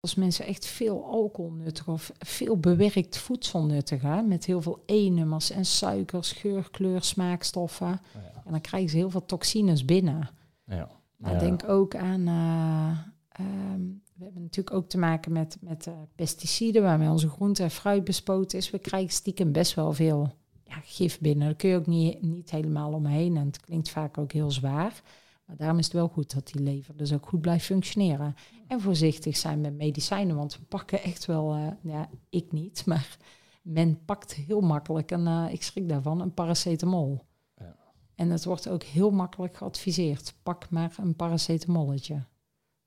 Als mensen echt veel alcohol nuttigen of veel bewerkt voedsel nuttigen, met heel veel E-nummers en suikers, geur, kleur, smaakstoffen, Oh ja. en dan krijgen ze heel veel toxines binnen. Ja. denk ook aan, eh, ehm, we hebben natuurlijk ook te maken met, met eh, pesticiden, waarmee onze groente en fruit bespoten is. We krijgen stiekem best wel veel ja, gif binnen. Daar kun je ook niet, niet helemaal omheen en het klinkt vaak ook heel zwaar. Maar daarom is het wel goed dat die lever dus ook goed blijft functioneren. En voorzichtig zijn met medicijnen, want we pakken echt wel, eh, ja, ik niet, maar men pakt heel makkelijk, en eh, ik schrik daarvan, een paracetamol. Ja. En het wordt ook heel makkelijk geadviseerd. Pak maar een paracetamolletje.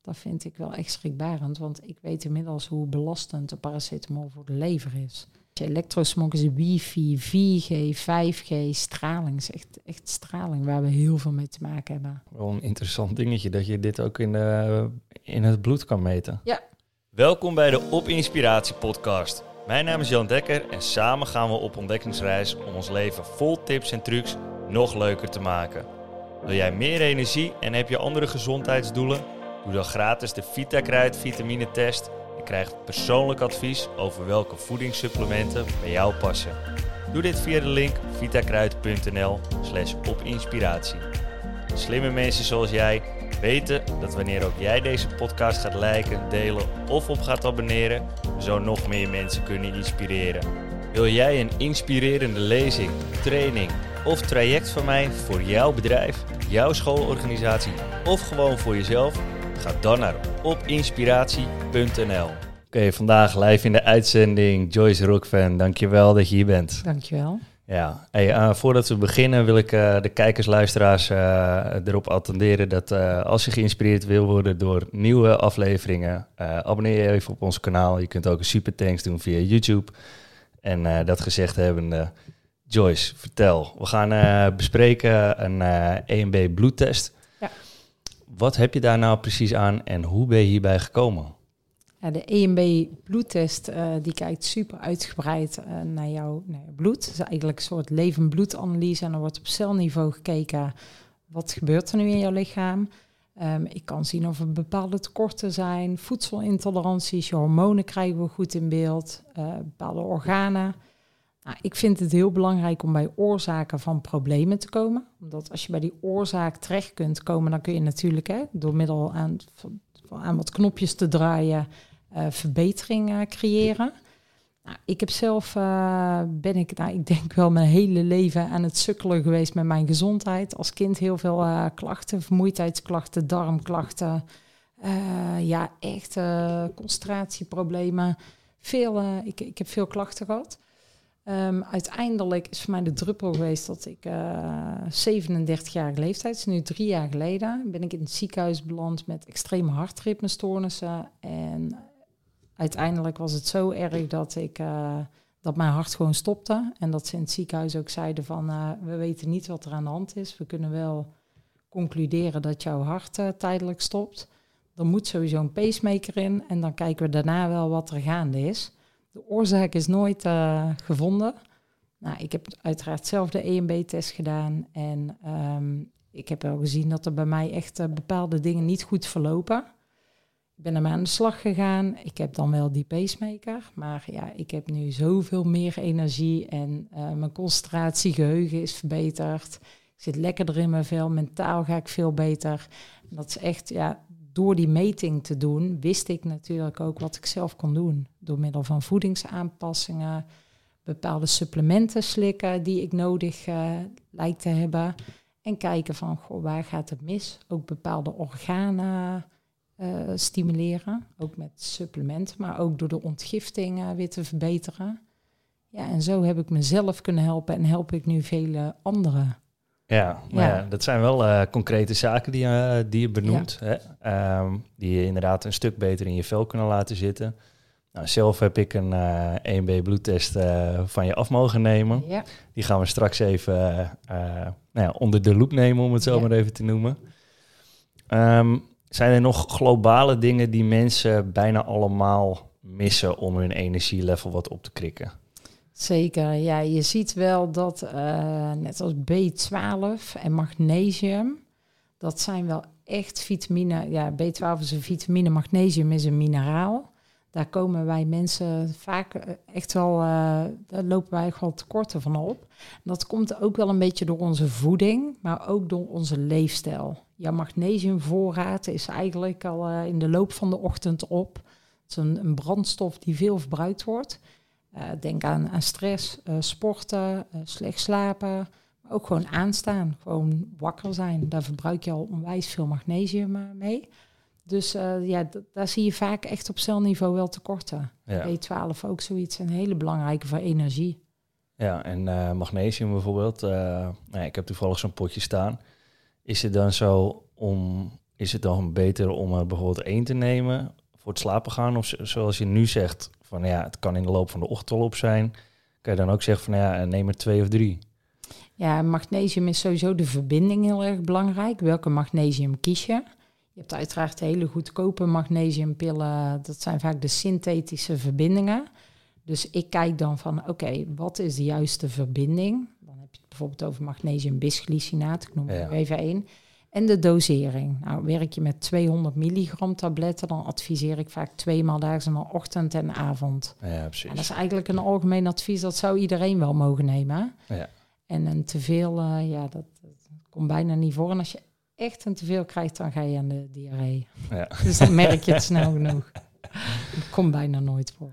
Dat vind ik wel echt schrikbarend, want ik weet inmiddels hoe belastend de paracetamol voor de lever is. Elektrosmog is wifi, 4G, 5G, straling. is echt, echt straling waar we heel veel mee te maken hebben. Wel een interessant dingetje dat je dit ook in, de, in het bloed kan meten. Ja. Welkom bij de Op Inspiratie podcast. Mijn naam is Jan Dekker en samen gaan we op ontdekkingsreis om ons leven vol tips en trucs nog leuker te maken. Wil jij meer energie en heb je andere gezondheidsdoelen? Doe dan gratis de VitaKruid vitamine test en krijg persoonlijk advies over welke voedingssupplementen bij jou passen. Doe dit via de link vitakruid.nl slash opinspiratie. Slimme mensen zoals jij weten dat wanneer ook jij deze podcast gaat liken, delen of op gaat abonneren, zo nog meer mensen kunnen inspireren. Wil jij een inspirerende lezing, training of traject van mij voor jouw bedrijf, jouw schoolorganisatie of gewoon voor jezelf? Ga dan naar opinspiratie.nl. Oké, vandaag live in de uitzending Joyce Rockfan. Dankjewel dat je hier bent. Dankjewel. Ja, hey, eh, voordat we beginnen wil ik eh, de kijkers, luisteraars eh, erop attenderen dat eh, als je geïnspireerd wil worden door nieuwe afleveringen, eh, abonneer je even op ons kanaal. Je kunt ook een super thanks doen via YouTube. En eh, dat gezegd hebbende, Joyce, vertel. We gaan eh, bespreken een eh EMB bloedtest. Wat heb je daar nou precies aan en hoe ben je hierbij gekomen? Ja, de EMB bloedtest eh, die kijkt super uitgebreid eh, naar, jouw, naar jouw bloed. Het is eigenlijk een soort leven bloedanalyse en er wordt op celniveau gekeken wat gebeurt er nu in jouw lichaam. Ehm, ik kan zien of er bepaalde tekorten zijn, voedselintoleranties, je hormonen krijgen we goed in beeld, eh, bepaalde organen. Nou, ik vind het heel belangrijk om bij oorzaken van problemen te komen. Omdat als je bij die oorzaak terecht kunt komen, dan kun je natuurlijk hè, door middel aan, aan wat knopjes te draaien eh, verbetering eh, creëren. Nou, ik heb zelf, eh, ben ik, nou, ik denk wel mijn hele leven aan het sukkelen geweest met mijn gezondheid. Als kind heel veel klachten, vermoeidheidsklachten, darmklachten. ja, echt concentratieproblemen. Veel, ik, ik heb veel klachten gehad. Ehm, uiteindelijk is voor mij de druppel geweest dat ik eh 37-jarige leeftijd, is nu drie jaar geleden, ben ik in het ziekenhuis beland met extreme hartritmestoornissen. En uiteindelijk was het zo erg dat ik eh, dat mijn hart gewoon stopte. En dat ze in het ziekenhuis ook zeiden van eh, we weten niet wat er aan de hand is. We kunnen wel concluderen dat jouw hart eh, tijdelijk stopt. Er moet sowieso een pacemaker in en dan kijken we daarna wel wat er gaande is. De oorzaak is nooit eh, gevonden. Nou, ik heb uiteraard zelf de EMB-test gedaan. En ehm, ik heb wel gezien dat er bij mij echt eh, bepaalde dingen niet goed verlopen. Ik ben ermee aan de slag gegaan. Ik heb dan wel die pacemaker. Maar ja, ik heb nu zoveel meer energie. En eh, mijn concentratie, geheugen is verbeterd. Ik zit lekkerder in mijn vel. Mentaal ga ik veel beter. Dat is echt, ja, door die meting te doen, wist ik natuurlijk ook wat ik zelf kon doen. Door middel van voedingsaanpassingen, bepaalde supplementen slikken die ik nodig eh lijkt te hebben. En kijken van, goh, waar gaat het mis? Ook bepaalde organen eh, stimuleren, ook met supplementen, maar ook door de ontgifting eh, weer te verbeteren. Ja, en zo heb ik mezelf kunnen helpen en help ik nu vele anderen. Ja, maar Ja. dat zijn wel eh, concrete zaken die, je die je benoemt. Hè? Ehm, die je inderdaad een stuk beter in je vel kunnen laten zitten. Nou, zelf heb ik een eh 1B bloedtest eh, van je af mogen nemen. Ja. Die gaan we straks even eh, eh, nou ja, onder de loep nemen, om het zo maar even te noemen. Ehm, zijn er nog globale dingen die mensen bijna allemaal missen om hun energielevel wat op te krikken? Zeker, ja. Je ziet wel dat, eh, net als B12 en magnesium, dat zijn wel echt vitamine. Ja, B12 is een vitamine, magnesium is een mineraal. daar komen wij mensen vaak eh, echt wel, uh, lopen wij wel tekorten van op. Dat komt ook wel een beetje door onze voeding, maar ook door onze leefstijl. Jouw magnesiumvoorraad is eigenlijk al in de loop van de ochtend op. Het is een brandstof die veel verbruikt wordt. Denk aan, aan stress, sporten, slecht slapen, maar ook gewoon aanstaan, gewoon wakker zijn. Daar verbruik je al onwijs veel magnesium mee. Dus uh, ja, daar zie je vaak echt op celniveau wel tekorten. Ja. B12 ook zoiets, een hele belangrijke voor energie. Ja, en uh, magnesium bijvoorbeeld. Uh, nou, ik heb toevallig zo'n potje staan. Is het dan zo om, is het dan beter om er bijvoorbeeld één te nemen voor het slapen gaan? Of zoals je nu zegt, van ja, het kan in de loop van de ochtend al op zijn. Kan je dan ook zeggen van ja, neem er twee of drie? Ja, magnesium is sowieso de verbinding heel erg belangrijk. Welke magnesium kies je? Je hebt uiteraard hele goedkope magnesiumpillen. Dat zijn vaak de synthetische verbindingen. Dus ik kijk dan van, oké, wat is de juiste verbinding? Dan heb je het bijvoorbeeld over magnesium bisglycinaat, ik noem het even één. En de dosering. Nou, werk je met 200 milligram tabletten, dan adviseer ik vaak twee maal daags een ochtend en avond. Ja, precies. En dat is eigenlijk een algemeen advies, dat zou iedereen wel mogen nemen. Ja. En een teveel, uh, ja, dat, dat, komt bijna niet voor. En als je echt een teveel krijgt, dan ga je aan de diarree. Ja. Dus dan merk je het snel genoeg. Dat komt bijna nooit voor.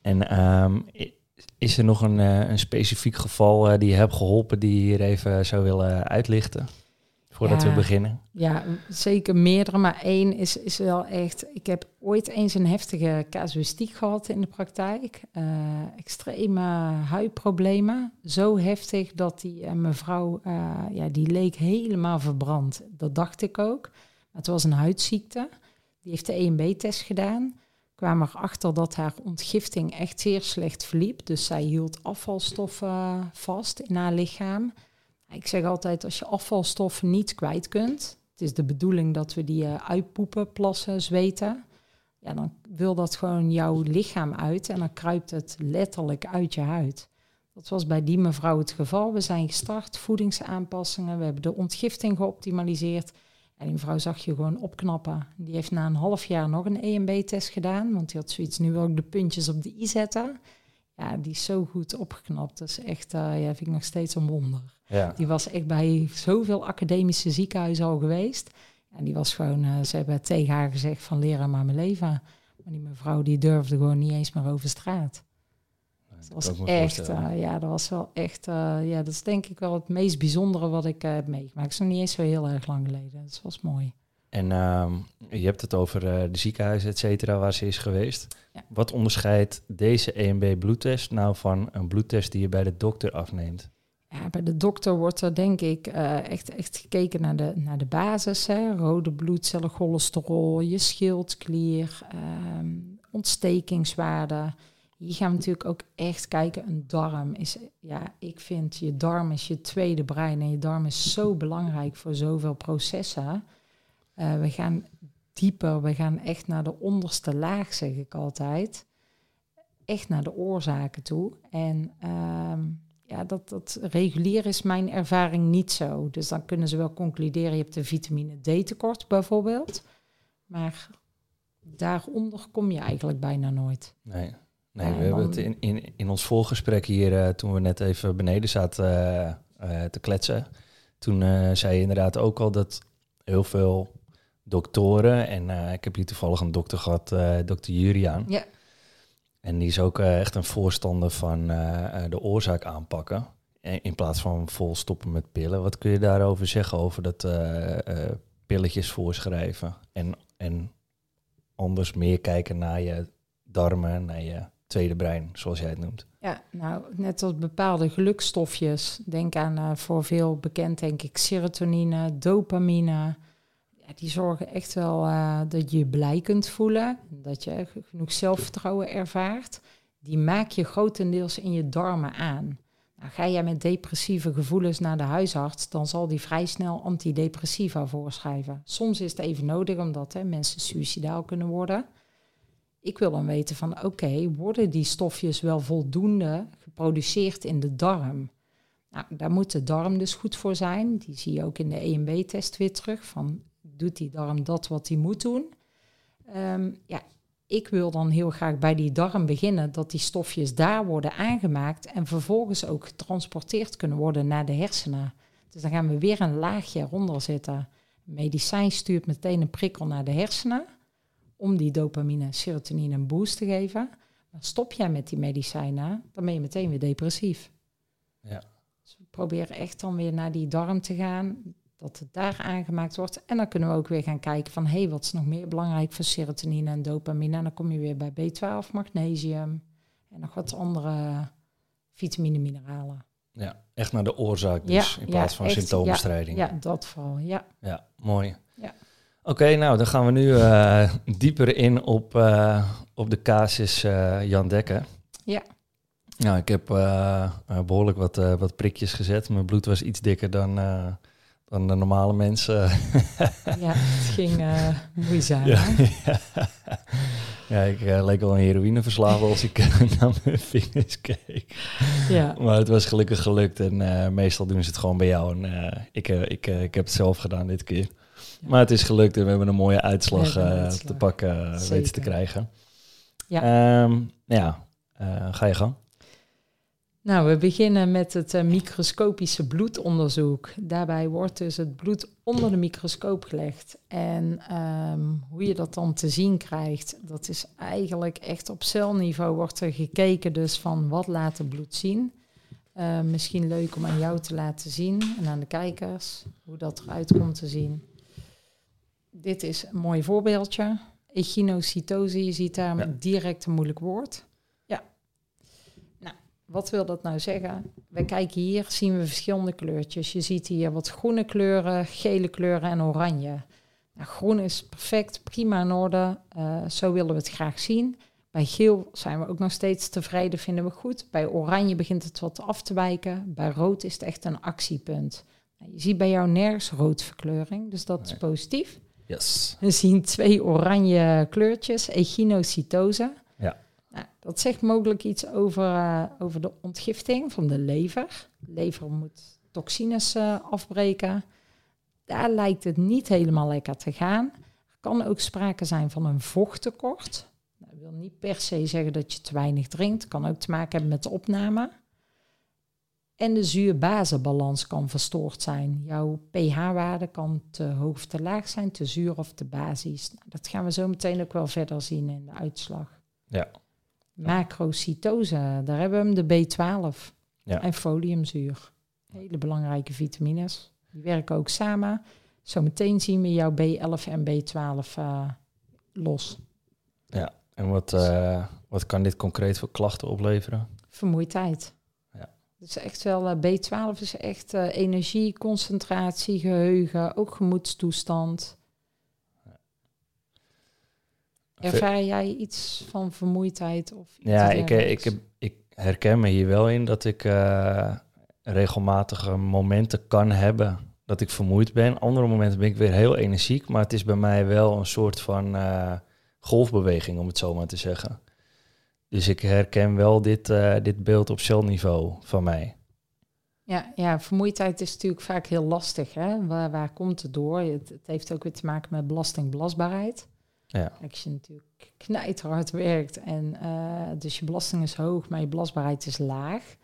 En um, is er nog een, uh, een specifiek geval uh, die je hebt geholpen die je hier even zou willen uitlichten? Voordat we beginnen. Ja, zeker meerdere, maar één is, is wel echt... Ik heb ooit eens een heftige casuïstiek gehad in de praktijk. Uh, extreme huidproblemen. Zo heftig dat die mevrouw, ja, die leek helemaal verbrand. Dat dacht ik ook. Maar het was een huidziekte. Die heeft de EMB-test gedaan kwamen erachter dat haar ontgifting echt zeer slecht verliep. Dus zij hield afvalstoffen vast in haar lichaam. Ik zeg altijd, als je afvalstoffen niet kwijt kunt, het is de bedoeling dat we die uh, uitpoepen, plassen, zweten, ja, dan wil dat gewoon jouw lichaam uit en dan kruipt het letterlijk uit je huid. Dat was bij die mevrouw het geval. We zijn gestart, voedingsaanpassingen, we hebben de ontgifting geoptimaliseerd. En die mevrouw zag je gewoon opknappen. Die heeft na een half jaar nog een EMB-test gedaan, want die had zoiets nu ook de puntjes op de i zetten. Ja, die is zo goed opgeknapt. Dat is echt, uh, ja, vind ik nog steeds een wonder. Ja. Die was echt bij zoveel academische ziekenhuizen al geweest. En die was gewoon, uh, ze hebben tegen haar gezegd van leren maar mijn leven. Maar die mevrouw die durfde gewoon niet eens meer over straat. dat was echt, uh, ja, dat was wel echt, ja, dat is denk ik wel het meest bijzondere wat ik heb meegemaakt. Het is nog niet eens zo heel erg lang geleden. Dat was mooi. En uh, je hebt het over de ziekenhuizen, et cetera, waar ze is geweest. Ja. Wat onderscheidt deze EMB-bloedtest nou van een bloedtest die je bij de dokter afneemt? Ja, bij de dokter wordt er denk ik uh, echt, echt gekeken naar de, naar de basis. Hè? Rode bloedcellen, cholesterol, je schildklier, ontstekingswaarden. Hier gaan we natuurlijk ook echt kijken. Een darm is, ja, ik vind je darm is je tweede brein. En je darm is zo belangrijk voor zoveel processen. Uh, we gaan dieper, we gaan echt naar de onderste laag, zeg ik altijd. Echt naar de oorzaken toe. En uh, ja, dat, dat regulier is mijn ervaring niet zo. Dus dan kunnen ze wel concluderen, je hebt een vitamine D tekort bijvoorbeeld. Maar daaronder kom je eigenlijk bijna nooit. Nee, nee we hebben het in, in, in ons voorgesprek hier, uh, toen we net even beneden zaten uh, te kletsen. Toen zei je inderdaad ook al dat heel veel doktoren. En ik heb hier toevallig een dokter gehad, dokter Juriaan. Ja. En die is ook uh, echt een voorstander van de oorzaak aanpakken. In plaats van vol stoppen met pillen. Wat kun je daarover zeggen, over dat pilletjes voorschrijven? En, en anders meer kijken naar je darmen, naar je tweede brein, zoals jij het noemt. Ja, nou, net als bepaalde gelukstofjes. Denk aan voor veel bekend, denk ik, serotonine, dopamine die zorgen echt wel uh, dat je je blij kunt voelen. Dat je genoeg zelfvertrouwen ervaart. Die maak je grotendeels in je darmen aan. Nou, ga jij met depressieve gevoelens naar de huisarts, dan zal die vrij snel antidepressiva voorschrijven. Soms is het even nodig omdat hè, mensen suicidaal kunnen worden. Ik wil dan weten van oké, worden die stofjes wel voldoende geproduceerd in de darm? Nou, daar moet de darm dus goed voor zijn. Die zie je ook in de EMB-test weer terug. Van doet die darm dat wat hij moet doen? Um, ja, ik wil dan heel graag bij die darm beginnen, dat die stofjes daar worden aangemaakt en vervolgens ook getransporteerd kunnen worden naar de hersenen. Dus dan gaan we weer een laagje eronder zitten. Medicijn stuurt meteen een prikkel naar de hersenen om die dopamine, serotonine een boost te geven. Maar stop jij met die medicijnen, dan ben je meteen weer depressief. Ja. Dus we proberen echt dan weer naar die darm te gaan, dat het daar aangemaakt wordt. En dan kunnen we ook weer gaan kijken van, hé, hey, wat is nog meer belangrijk voor serotonine en dopamine? En dan kom je weer bij B12, magnesium en nog wat andere vitamine, mineralen. Ja, echt naar de oorzaak dus, in plaats van symptoombestrijding. Ja, dat vooral, ja. Ja, mooi. Ja. Oké, nou dan gaan we nu uh, dieper in op, uh, op de casus uh, Jan Dekker. Ja. Nou, ik heb behoorlijk wat, wat prikjes gezet. Mijn bloed was iets dikker dan, dan de normale mensen. ja, het ging moeizaam. Ja, ja. ja, ik leek wel een heroïneverslaafd als ik naar mijn vingers keek. Ja. Maar het was gelukkig gelukt en meestal doen ze het gewoon bij jou. En ik, ik, ik heb het zelf gedaan dit keer. Maar het is gelukt en we hebben een mooie uitslag, uh, te pakken uh, weten te krijgen. Ja, um, ja uh, ga je gang. Nou, we beginnen met het microscopische bloedonderzoek. Daarbij wordt dus het bloed onder de microscoop gelegd. En um, hoe je dat dan te zien krijgt, dat is eigenlijk echt op celniveau wordt er gekeken dus van wat laat het bloed zien. Uh, misschien leuk om aan jou te laten zien en aan de kijkers hoe dat eruit komt te zien dit is een mooi voorbeeldje. Echinocytose, je ziet daar ja. direct een moeilijk woord. Wat wil dat nou zeggen? We kijken hier, zien we verschillende kleurtjes. Je ziet hier wat groene kleuren, gele kleuren en oranje. Nou, groen is perfect, prima in orde. Uh, zo willen we het graag zien. Bij geel zijn we ook nog steeds tevreden, vinden we goed. Bij oranje begint het wat af te wijken. Bij rood is het echt een actiepunt. Nou, je ziet bij jou nergens roodverkleuring, dus dat nee. is positief. Yes. We zien twee oranje kleurtjes, echinocytose. Nou, dat zegt mogelijk iets over, uh, over de ontgifting van de lever. De lever moet toxines uh, afbreken. Daar lijkt het niet helemaal lekker te gaan. Er kan ook sprake zijn van een vochttekort. Nou, dat wil niet per se zeggen dat je te weinig drinkt. Het kan ook te maken hebben met de opname. En de zuur-bazenbalans kan verstoord zijn. Jouw pH-waarde kan te hoog of te laag zijn, te zuur of te basisch. Nou, dat gaan we zo meteen ook wel verder zien in de uitslag. Ja. Macrocytose, daar hebben we hem, de B12 ja. en foliumzuur. Hele belangrijke vitamines. Die werken ook samen. Zometeen zien we jouw B11 en B12 uh, los. Ja, en wat, uh, wat kan dit concreet voor klachten opleveren? Vermoeidheid. Het is echt wel, uh, B12 is echt energie, concentratie, geheugen, ook gemoedstoestand. Ervaar jij iets van vermoeidheid? Of ja, ik, ik, heb, ik herken me hier wel in dat ik uh, regelmatige momenten kan hebben dat ik vermoeid ben. Andere momenten ben ik weer heel energiek, maar het is bij mij wel een soort van golfbeweging, om het zo maar te zeggen. Dus ik herken wel dit, uh, dit beeld op celniveau van mij. Ja, ja, vermoeidheid is natuurlijk vaak heel lastig. Hè? Waar, waar komt het door? Het, het, heeft ook weer te maken met belastingbelastbaarheid. Ja. Als je natuurlijk knijterhard werkt en uh, dus je belasting is hoog, maar je belastbaarheid is laag,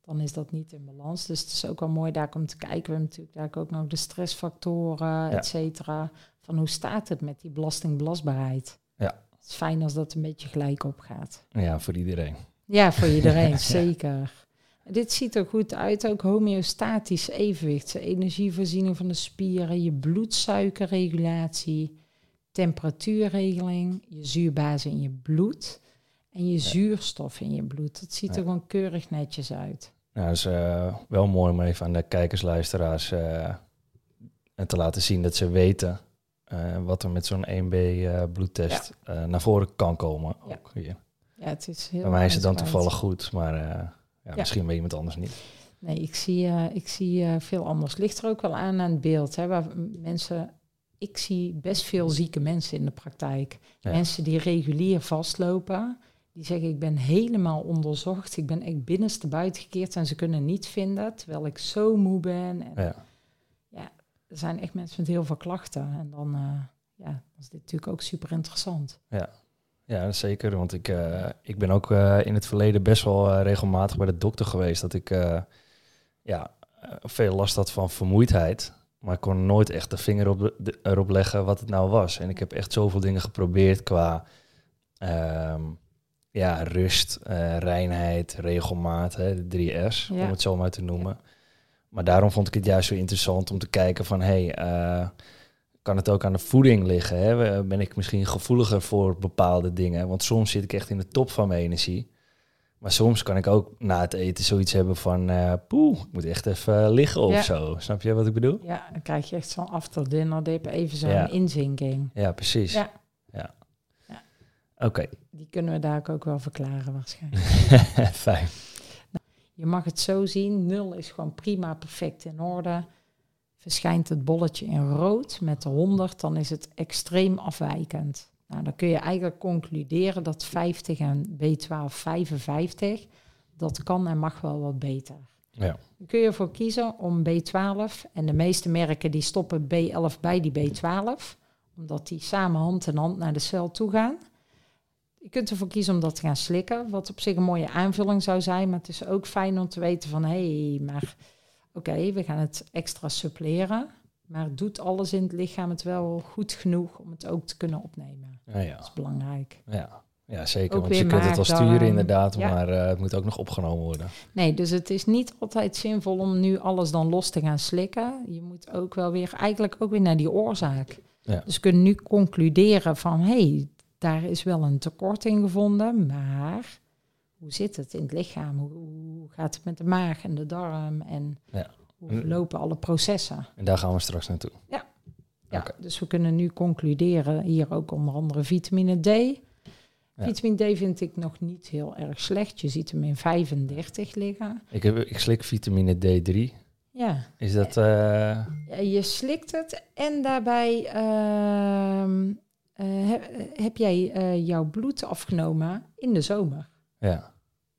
dan is dat niet in balans. Dus het is ook wel mooi daar om te kijken. We hebben natuurlijk daar ook nog de stressfactoren, ja. et cetera. Van hoe staat het met die belastingbelastbaarheid? Ja. Het is fijn als dat een beetje gelijk opgaat. Ja, voor iedereen. Ja, voor iedereen, zeker. Dit ziet er goed uit, ook homeostatisch evenwicht. Energievoorziening van de spieren, je bloedsuikerregulatie, temperatuurregeling, je zuurbasis in je bloed en je ja. zuurstof in je bloed. Dat ziet er ja. gewoon keurig netjes uit. Ja, dat is uh, wel mooi om even aan de kijkers, luisteraars uh, te laten zien dat ze weten uh, wat er met zo'n 1B uh, bloedtest ja. naar voren kan komen. Ja. Ook hier. Ja, het is heel Bij mij is het dan toevallig goed, maar misschien bij iemand anders niet. Nee, ik zie, ik zie veel anders. Ligt er ook wel aan aan het beeld. Hè, waar mensen, ik zie best veel zieke mensen in de praktijk. Mensen die regulier vastlopen. Die zeggen, ik ben helemaal onderzocht. Ik ben echt binnenste buiten gekeerd en ze kunnen niet vinden. Terwijl ik zo moe ben. En, ja er zijn echt mensen met heel veel klachten. En dan uh, ja, is dit natuurlijk ook super interessant. Ja. Ja, zeker. Want ik, uh, ik ben ook uh, in het verleden best wel regelmatig bij de dokter geweest. Dat ik ja, veel last had van vermoeidheid. Maar ik kon nooit echt de vinger op de, erop leggen wat het nou was. En ik heb echt zoveel dingen geprobeerd qua um, ja, rust, reinheid, regelmaat, hè, de 3S, ja. om het zo maar te noemen. Ja. Maar daarom vond ik het juist zo interessant om te kijken van... Hey, kan het ook aan de voeding liggen? Hè? Ben ik misschien gevoeliger voor bepaalde dingen? Want soms zit ik echt in de top van mijn energie. Maar soms kan ik ook na het eten zoiets hebben van... Uh, poeh, ik moet echt even liggen of zo. Snap je wat ik bedoel? Ja, dan krijg je echt zo'n after dinner dip, even zo'n ja. inzinking. Ja, precies. Ja. ja. ja. Oké. Die kunnen we daar ook wel verklaren waarschijnlijk. Fijn. Nou, je mag het zo zien, nul is gewoon prima, perfect in orde verschijnt het bolletje in rood met de 100, dan is het extreem afwijkend. Nou, dan kun je eigenlijk concluderen dat 50 en B12 55, dat kan en mag wel wat beter. Ja. Dan kun je ervoor kiezen om B12, en de meeste merken die stoppen B11 bij die B12, omdat die samen hand in hand naar de cel toe gaan. Je kunt ervoor kiezen om dat te gaan slikken, wat op zich een mooie aanvulling zou zijn, maar het is ook fijn om te weten van, hé, hey, maar oké, we gaan het extra suppleren. Maar doet alles in het lichaam het wel goed genoeg om het ook te kunnen opnemen? Ja, ja. Dat is belangrijk. Ja, ja zeker. Ook want je kunt het wel sturen inderdaad, maar uh, het moet ook nog opgenomen worden. Nee, dus het is niet altijd zinvol om nu alles dan los te gaan slikken. Je moet ook wel weer, eigenlijk ook weer naar die oorzaak. Ja. Dus we kunnen nu concluderen van, hé, hey, daar is wel een tekort in gevonden, maar hoe zit het in het lichaam? Hoe, hoe gaat het met de maag en de darm? En ja. Hoe lopen alle processen? En daar gaan we straks naartoe. Ja. ja Dus we kunnen nu concluderen, hier ook onder andere vitamine D. Vitamine D vind ik nog niet heel erg slecht. Je ziet hem in 35 liggen. Ik, heb, ik slik vitamine D3. Ja. Is dat... Uh... je slikt het en daarbij uh, heb jij uh, jouw bloed afgenomen in de zomer. Ja.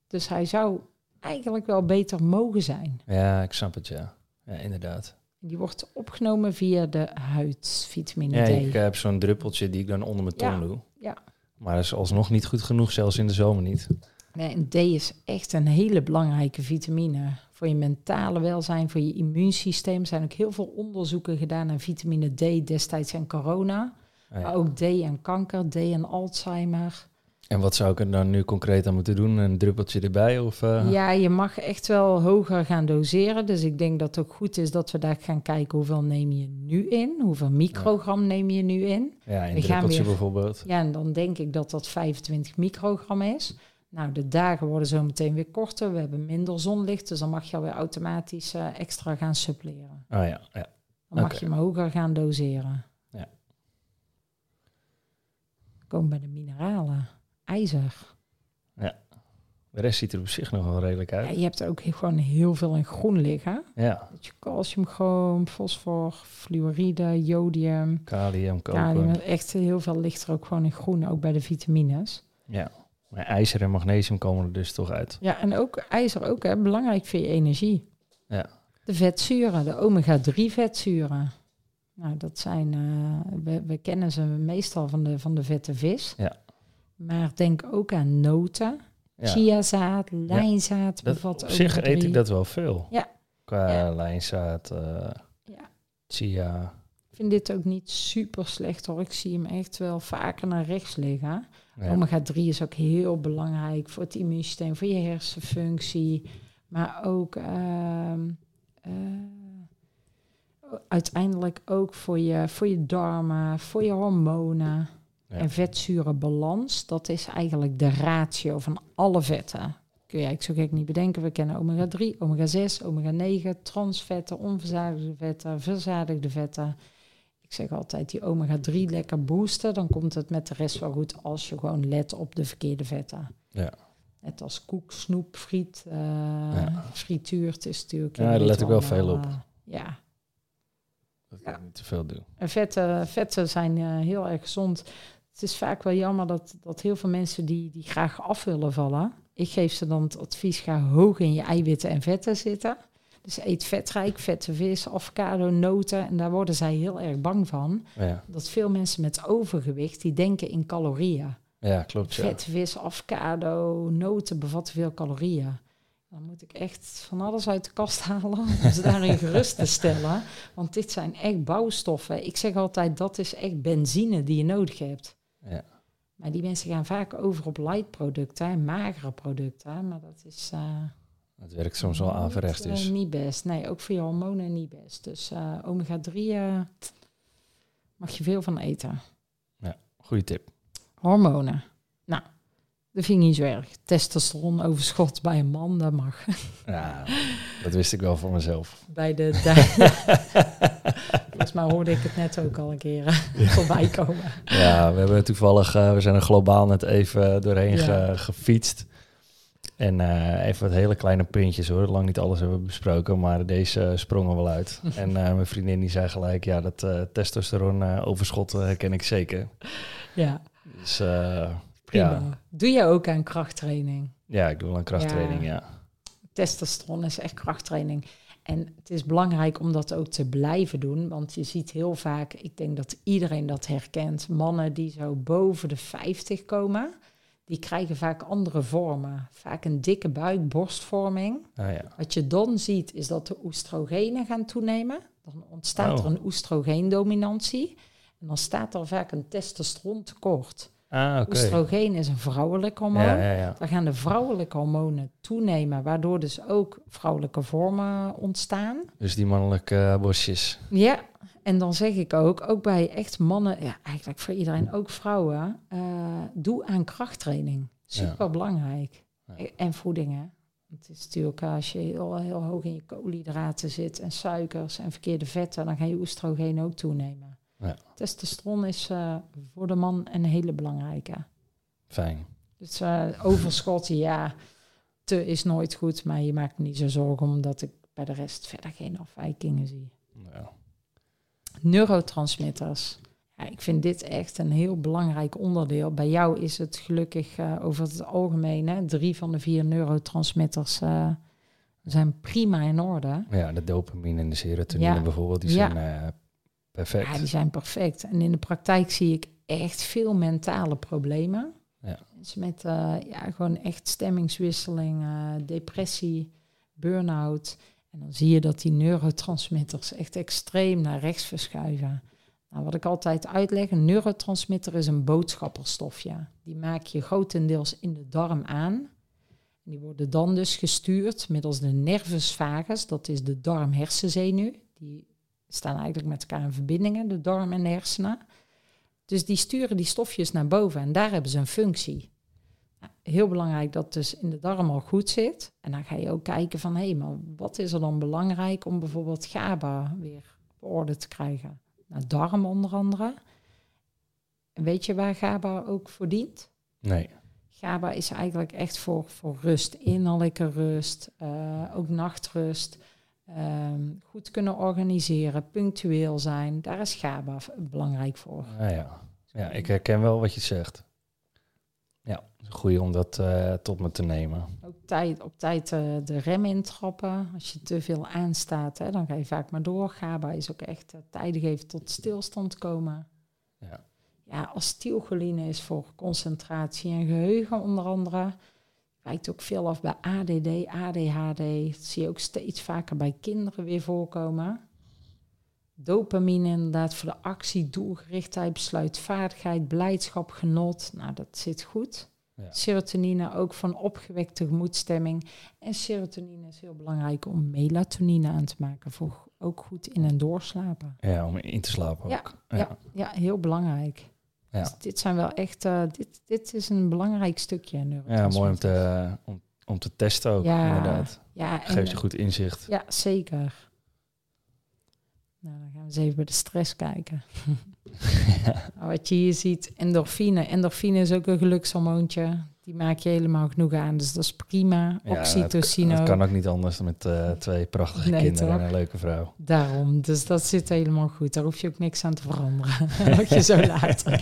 Dus hij zou eigenlijk wel beter mogen zijn. Ja, ik snap het, ja. Ja, inderdaad. Die wordt opgenomen via de huid, vitamine ja, D. ik heb zo'n druppeltje die ik dan onder mijn tong doe. Ja. Maar dat is alsnog niet goed genoeg, zelfs in de zomer niet. Nee, en D is echt een hele belangrijke vitamine. Voor je mentale welzijn, voor je immuunsysteem. Er zijn ook heel veel onderzoeken gedaan naar vitamine D destijds en corona. Ah, maar ook D en kanker, D en Alzheimer. En wat zou ik er dan nu concreet aan moeten doen? Een druppeltje erbij? Of, uh... Ja, je mag echt wel hoger gaan doseren. Dus ik denk dat het ook goed is dat we daar gaan kijken hoeveel neem je nu in? Hoeveel microgram neem je nu in? Ja, een druppeltje bijvoorbeeld. Ja, en dan denk ik dat dat 25 microgram is. Nou, de dagen worden zo meteen weer korter. We hebben minder zonlicht, dus dan mag je alweer automatisch uh, extra gaan suppleren. Ah ja, ja. Dan mag je hem hoger gaan doseren. Ja. Kom bij de mineralen ijzer. Ja. De rest ziet er op zich nog wel redelijk uit. Ja, je hebt er ook gewoon heel veel in groen liggen. Ja. Je calcium, chroom, fosfor, fluoride, jodium. Kalium, koper. Kalium, echt heel veel ligt er ook gewoon in groen, ook bij de vitamines. Ja, maar ijzer en magnesium komen er dus toch uit. Ja, en ook ijzer ook, hè, belangrijk voor je energie. Ja. De vetzuren, de omega-3 vetzuren. Nou, dat zijn, uh, we, we, kennen ze meestal van de, van de vette vis. Ja. Maar denk ook aan noten. Ja. Chiazaad, lijnzaad ja. bevat Op zich eet ik dat wel veel. Ja. Qua ja. lijnzaad, uh, ja. chia. Ik vind dit ook niet super slecht hoor. Ik zie hem echt wel vaker naar rechts liggen. Omega 3 is ook heel belangrijk voor het immuunsysteem, voor je hersenfunctie. Maar ook uh, uh, uiteindelijk ook voor je, voor je darmen, voor je hormonen. Ja. En vetzurenbalans, dat is eigenlijk de ratio van alle vetten. Kun je eigenlijk zo gek niet bedenken. We kennen omega-3, omega-6, omega-9, transvetten, onverzadigde vetten, verzadigde vetten. Ik zeg altijd die omega-3 lekker boosten. Dan komt het met de rest wel goed als je gewoon let op de verkeerde vetten. Ja. Net als koek, snoep, friet, uh, ja. frituurt is natuurlijk... Ja, daar let ik wel veel op. Uh, ja. Dat ik ja. niet te veel doe. En vetten, vetten zijn uh, heel erg gezond het is vaak wel jammer dat, dat heel veel mensen die, die graag af willen vallen. Ik geef ze dan het advies: ga hoog in je eiwitten en vetten zitten. Dus eet vetrijk, vette vis, avocado, noten. En daar worden zij heel erg bang van. Ja. Dat veel mensen met overgewicht, die denken in calorieën. Ja, klopt. Ja. Vet, vis, avocado, noten bevatten veel calorieën. Dan moet ik echt van alles uit de kast halen om ze daarin gerust te stellen. Want dit zijn echt bouwstoffen. Ik zeg altijd, dat is echt benzine die je nodig hebt. Ja. Maar die mensen gaan vaak over op light producten, magere producten. Maar dat is... Uh, het werkt soms wel averechts dus. Uh, niet best. Nee, ook voor je hormonen niet best. Dus uh, omega-3 mag je veel van eten. Ja, goede tip. Hormonen. Nou, dat vind ik niet zo erg. Testosteron overschot bij een man, dat mag. Ja, dat wist ik wel voor mezelf. Bij de... Volgens mij hoorde ik het net ook al een keer ja. voorbij komen. Ja, we hebben toevallig... Uh, we zijn er globaal net even doorheen ja. gefietst. En uh, even wat hele kleine puntjes hoor. Lang niet alles hebben we besproken, maar deze sprongen wel uit. en uh, mijn vriendin die zei gelijk, ja, dat testosteron overschot herken ik zeker. Ja. Dus Prima. ja. Doe je ook aan krachttraining? Ja, ik doe wel aan krachttraining, ja. Testosteron is echt krachttraining. En het is belangrijk om dat ook te blijven doen, want je ziet heel vaak, ik denk dat iedereen dat herkent, mannen die zo boven de 50 komen, die krijgen vaak andere vormen. Vaak een dikke buik, borstvorming. Ah, ja. Wat je dan ziet is dat de oestrogenen gaan toenemen. Dan ontstaat Oh. er een oestrogeendominantie. En dan staat er vaak een testosteron tekort. Ah. Oestrogeen is een vrouwelijk hormoon. Ja, ja, ja. Dan gaan de vrouwelijke hormonen toenemen, waardoor dus ook vrouwelijke vormen ontstaan. Dus die mannelijke uh, borstjes. Ja, en dan zeg ik ook, ook bij echt mannen, ja, eigenlijk voor iedereen, ook vrouwen, uh, doe aan krachttraining. Super belangrijk. Ja. En voeding, hè. Het is natuurlijk als je heel, heel hoog in je koolhydraten zit en suikers en verkeerde vetten, dan ga je oestrogeen ook toenemen. Ja. Testosteron is uh, voor de man een hele belangrijke. Fijn. Dus uh, overschot, ja, te is nooit goed, maar je maakt me niet zo zorgen omdat ik bij de rest verder geen afwijkingen zie. Ja. Neurotransmitters. Ja, ik vind dit echt een heel belangrijk onderdeel. Bij jou is het gelukkig uh, over het algemeen, hè, drie van de vier neurotransmitters zijn prima in orde. Ja, de dopamine en de serotonine ja. bijvoorbeeld, die zijn perfect. Ja, die zijn perfect. En in de praktijk zie ik echt veel mentale problemen. Ja. Mensen met uh, ja, gewoon echt stemmingswisseling, uh, depressie, burn-out. En dan zie je dat die neurotransmitters echt extreem naar rechts verschuiven. Nou, wat ik altijd uitleg, een neurotransmitter is een boodschapperstofje. Die maak je grotendeels in de darm aan. Die worden dan dus gestuurd middels de nervus vagus, dat is de darm-hersenzenuw. Die staan eigenlijk met elkaar in verbindingen, de darm en de hersenen. Dus die sturen die stofjes naar boven en daar hebben ze een functie. Nou, heel belangrijk dat dus in de darm al goed zit. En dan ga je ook kijken van, hé, hey, maar wat is er dan belangrijk om bijvoorbeeld GABA weer op orde te krijgen? Nou, darm onder andere. En weet je waar GABA ook voor dient? Nee. GABA is eigenlijk echt voor, voor rust, innerlijke rust, uh, ook nachtrust. Um, goed kunnen organiseren, punctueel zijn. Daar is GABA belangrijk voor. Ja, ja. ja ik herken wel wat je zegt. Ja, goed om dat uh, tot me te nemen. Ook tijd, op tijd uh, de rem intrappen. Als je te veel aanstaat, hè, dan ga je vaak maar door. GABA is ook echt uh, tijdig even tot stilstand komen. Ja. Ja, acetylcholine is voor concentratie en geheugen onder andere wijkt ook veel af bij ADD, ADHD. Dat zie je ook steeds vaker bij kinderen weer voorkomen. Dopamine inderdaad voor de actie, doelgerichtheid, besluitvaardigheid, blijdschap, genot. Nou, dat zit goed. Ja. Serotonine ook van opgewekte gemoedstemming. En serotonine is heel belangrijk om melatonine aan te maken. Voor ook goed in en doorslapen. Ja, om in te slapen ja, ook. Ja, ja, ja heel belangrijk. Ja. Dus dit zijn wel echt, uh, dit, dit is een belangrijk stukje. Ja, mooi om te, om, om te testen ook, ja, inderdaad. Ja, Geeft je goed inzicht. Ja, zeker. Nou, dan gaan we eens even bij de stress kijken. ja. Wat je hier ziet, endorfine. Endorfine is ook een gelukshormoontje. Die maak je helemaal genoeg aan, dus dat is prima. Ja, Oxytocine. Het, kan ook niet anders met uh, twee prachtige nee, kinderen toch? en een leuke vrouw. Daarom, dus dat zit helemaal goed. Daar hoef je ook niks aan te veranderen. Mag je zo laten.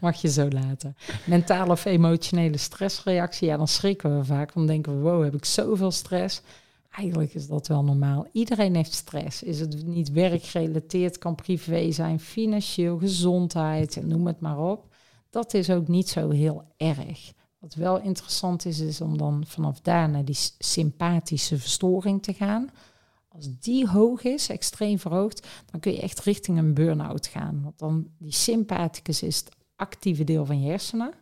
Mag je zo laten. Mentale of emotionele stressreactie, ja, dan schrikken we vaak. Dan denken we, wow, heb ik zoveel stress? Eigenlijk is dat wel normaal. Iedereen heeft stress. Is het niet werkgerelateerd, kan privé zijn, financieel, gezondheid, noem het maar op. dat is ook niet zo heel erg. Wat wel interessant is, is om dan vanaf daar naar die sympathische verstoring te gaan. Als die hoog is, extreem verhoogd, dan kun je echt richting een burn-out gaan. Want dan die sympathicus is het actieve deel van je hersenen.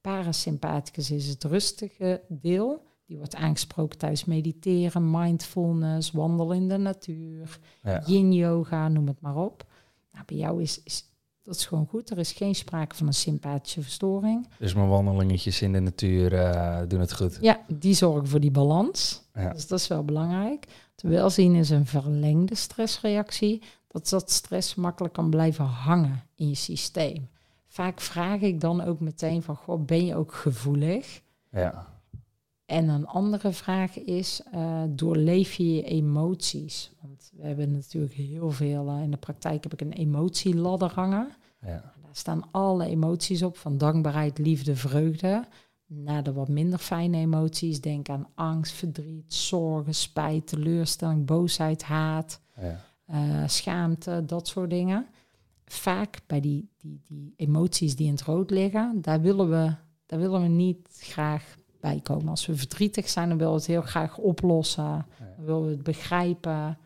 Parasympathicus is het rustige deel. Die wordt aangesproken tijdens mediteren, mindfulness, wandelen in de natuur, yin yoga, noem het maar op. Nou, bij jou is, is dat is gewoon goed. Er is geen sprake van een sympathische verstoring. Dus mijn wandelingetjes in de natuur uh, doen het goed. Ja, die zorgen voor die balans. Ja. Dus dat is wel belangrijk. Terwijl zien is een verlengde stressreactie. Dat dat stress makkelijk kan blijven hangen in je systeem. Vaak vraag ik dan ook meteen van, goh, ben je ook gevoelig? Ja. En een andere vraag is, uh, doorleef je je emoties? Want we hebben natuurlijk heel veel, uh, in de praktijk heb ik een emotieladder hangen. Ja. Daar staan alle emoties op, van dankbaarheid, liefde, vreugde. Naar de wat minder fijne emoties, denk aan angst, verdriet, zorgen, spijt, teleurstelling, boosheid, haat, ja. uh, schaamte, dat soort dingen. Vaak bij die, die, die emoties die in het rood liggen, daar willen we, daar willen we niet graag bij komen. Als we verdrietig zijn, dan willen we het heel graag oplossen. Dan willen we het begrijpen.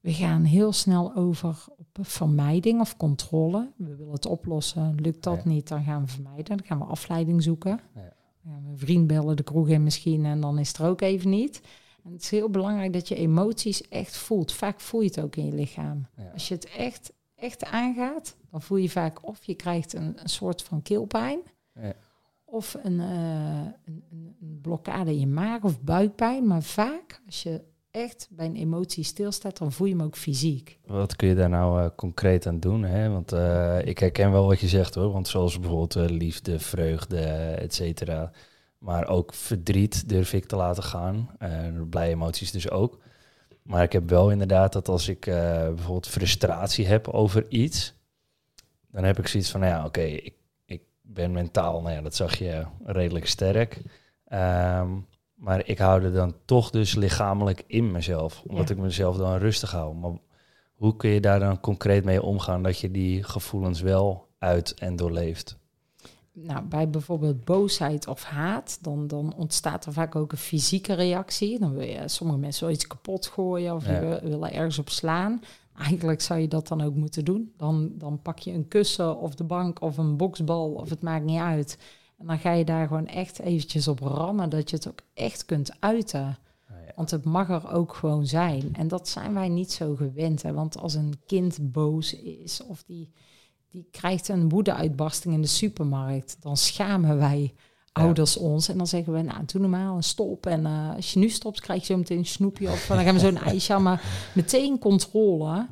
We gaan heel snel over op vermijding of controle. We willen het oplossen. Lukt dat niet, dan gaan we vermijden. Dan gaan we afleiding zoeken. Ja. Dan gaan we een vriend bellen, de kroeg in misschien, en dan is het er ook even niet. En het is heel belangrijk dat je emoties echt voelt. Vaak voel je het ook in je lichaam. Als je het echt, echt aangaat, dan voel je vaak of je krijgt een, een soort van keelpijn. Ja of een, uh, een, een, blokkade in je maag of buikpijn. Maar vaak, als je echt bij een emotie stilstaat, dan voel je hem ook fysiek. Wat kun je daar nou uh, concreet aan doen? Hè? Want uh, ik herken wel wat je zegt hoor. Want zoals bijvoorbeeld liefde, vreugde, et cetera. Maar ook verdriet durf ik te laten gaan. blije emoties dus ook. Maar ik heb wel inderdaad dat als ik bijvoorbeeld frustratie heb over iets, dan heb ik zoiets van, nou ja, oké, ik ben mentaal, nou ja, dat zag je redelijk sterk. Ehm, maar ik hou er dan toch dus lichamelijk in mezelf, omdat ik mezelf dan rustig hou. Maar hoe kun je daar dan concreet mee omgaan dat je die gevoelens wel uit en doorleeft? Nou, bij bijvoorbeeld boosheid of haat, dan, dan ontstaat er vaak ook een fysieke reactie. Dan wil je sommige mensen wel iets kapot gooien of ja. willen ergens op slaan. Eigenlijk zou je dat dan ook moeten doen. Dan, dan pak je een kussen of de bank of een boksbal of het maakt niet uit. En dan ga je daar gewoon echt eventjes op rammen dat je het ook echt kunt uiten. Ja. Want het mag er ook gewoon zijn. En dat zijn wij niet zo gewend. Hè? Want als een kind boos is of die, die krijgt een woedeuitbarsting in de supermarkt, dan schamen wij ouders ons. En dan zeggen we, nou, doe normaal een stop. En uh, als je nu stopt, krijg je zo meteen een snoepje. Of dan gaan we zo'n ijsje maar meteen controle.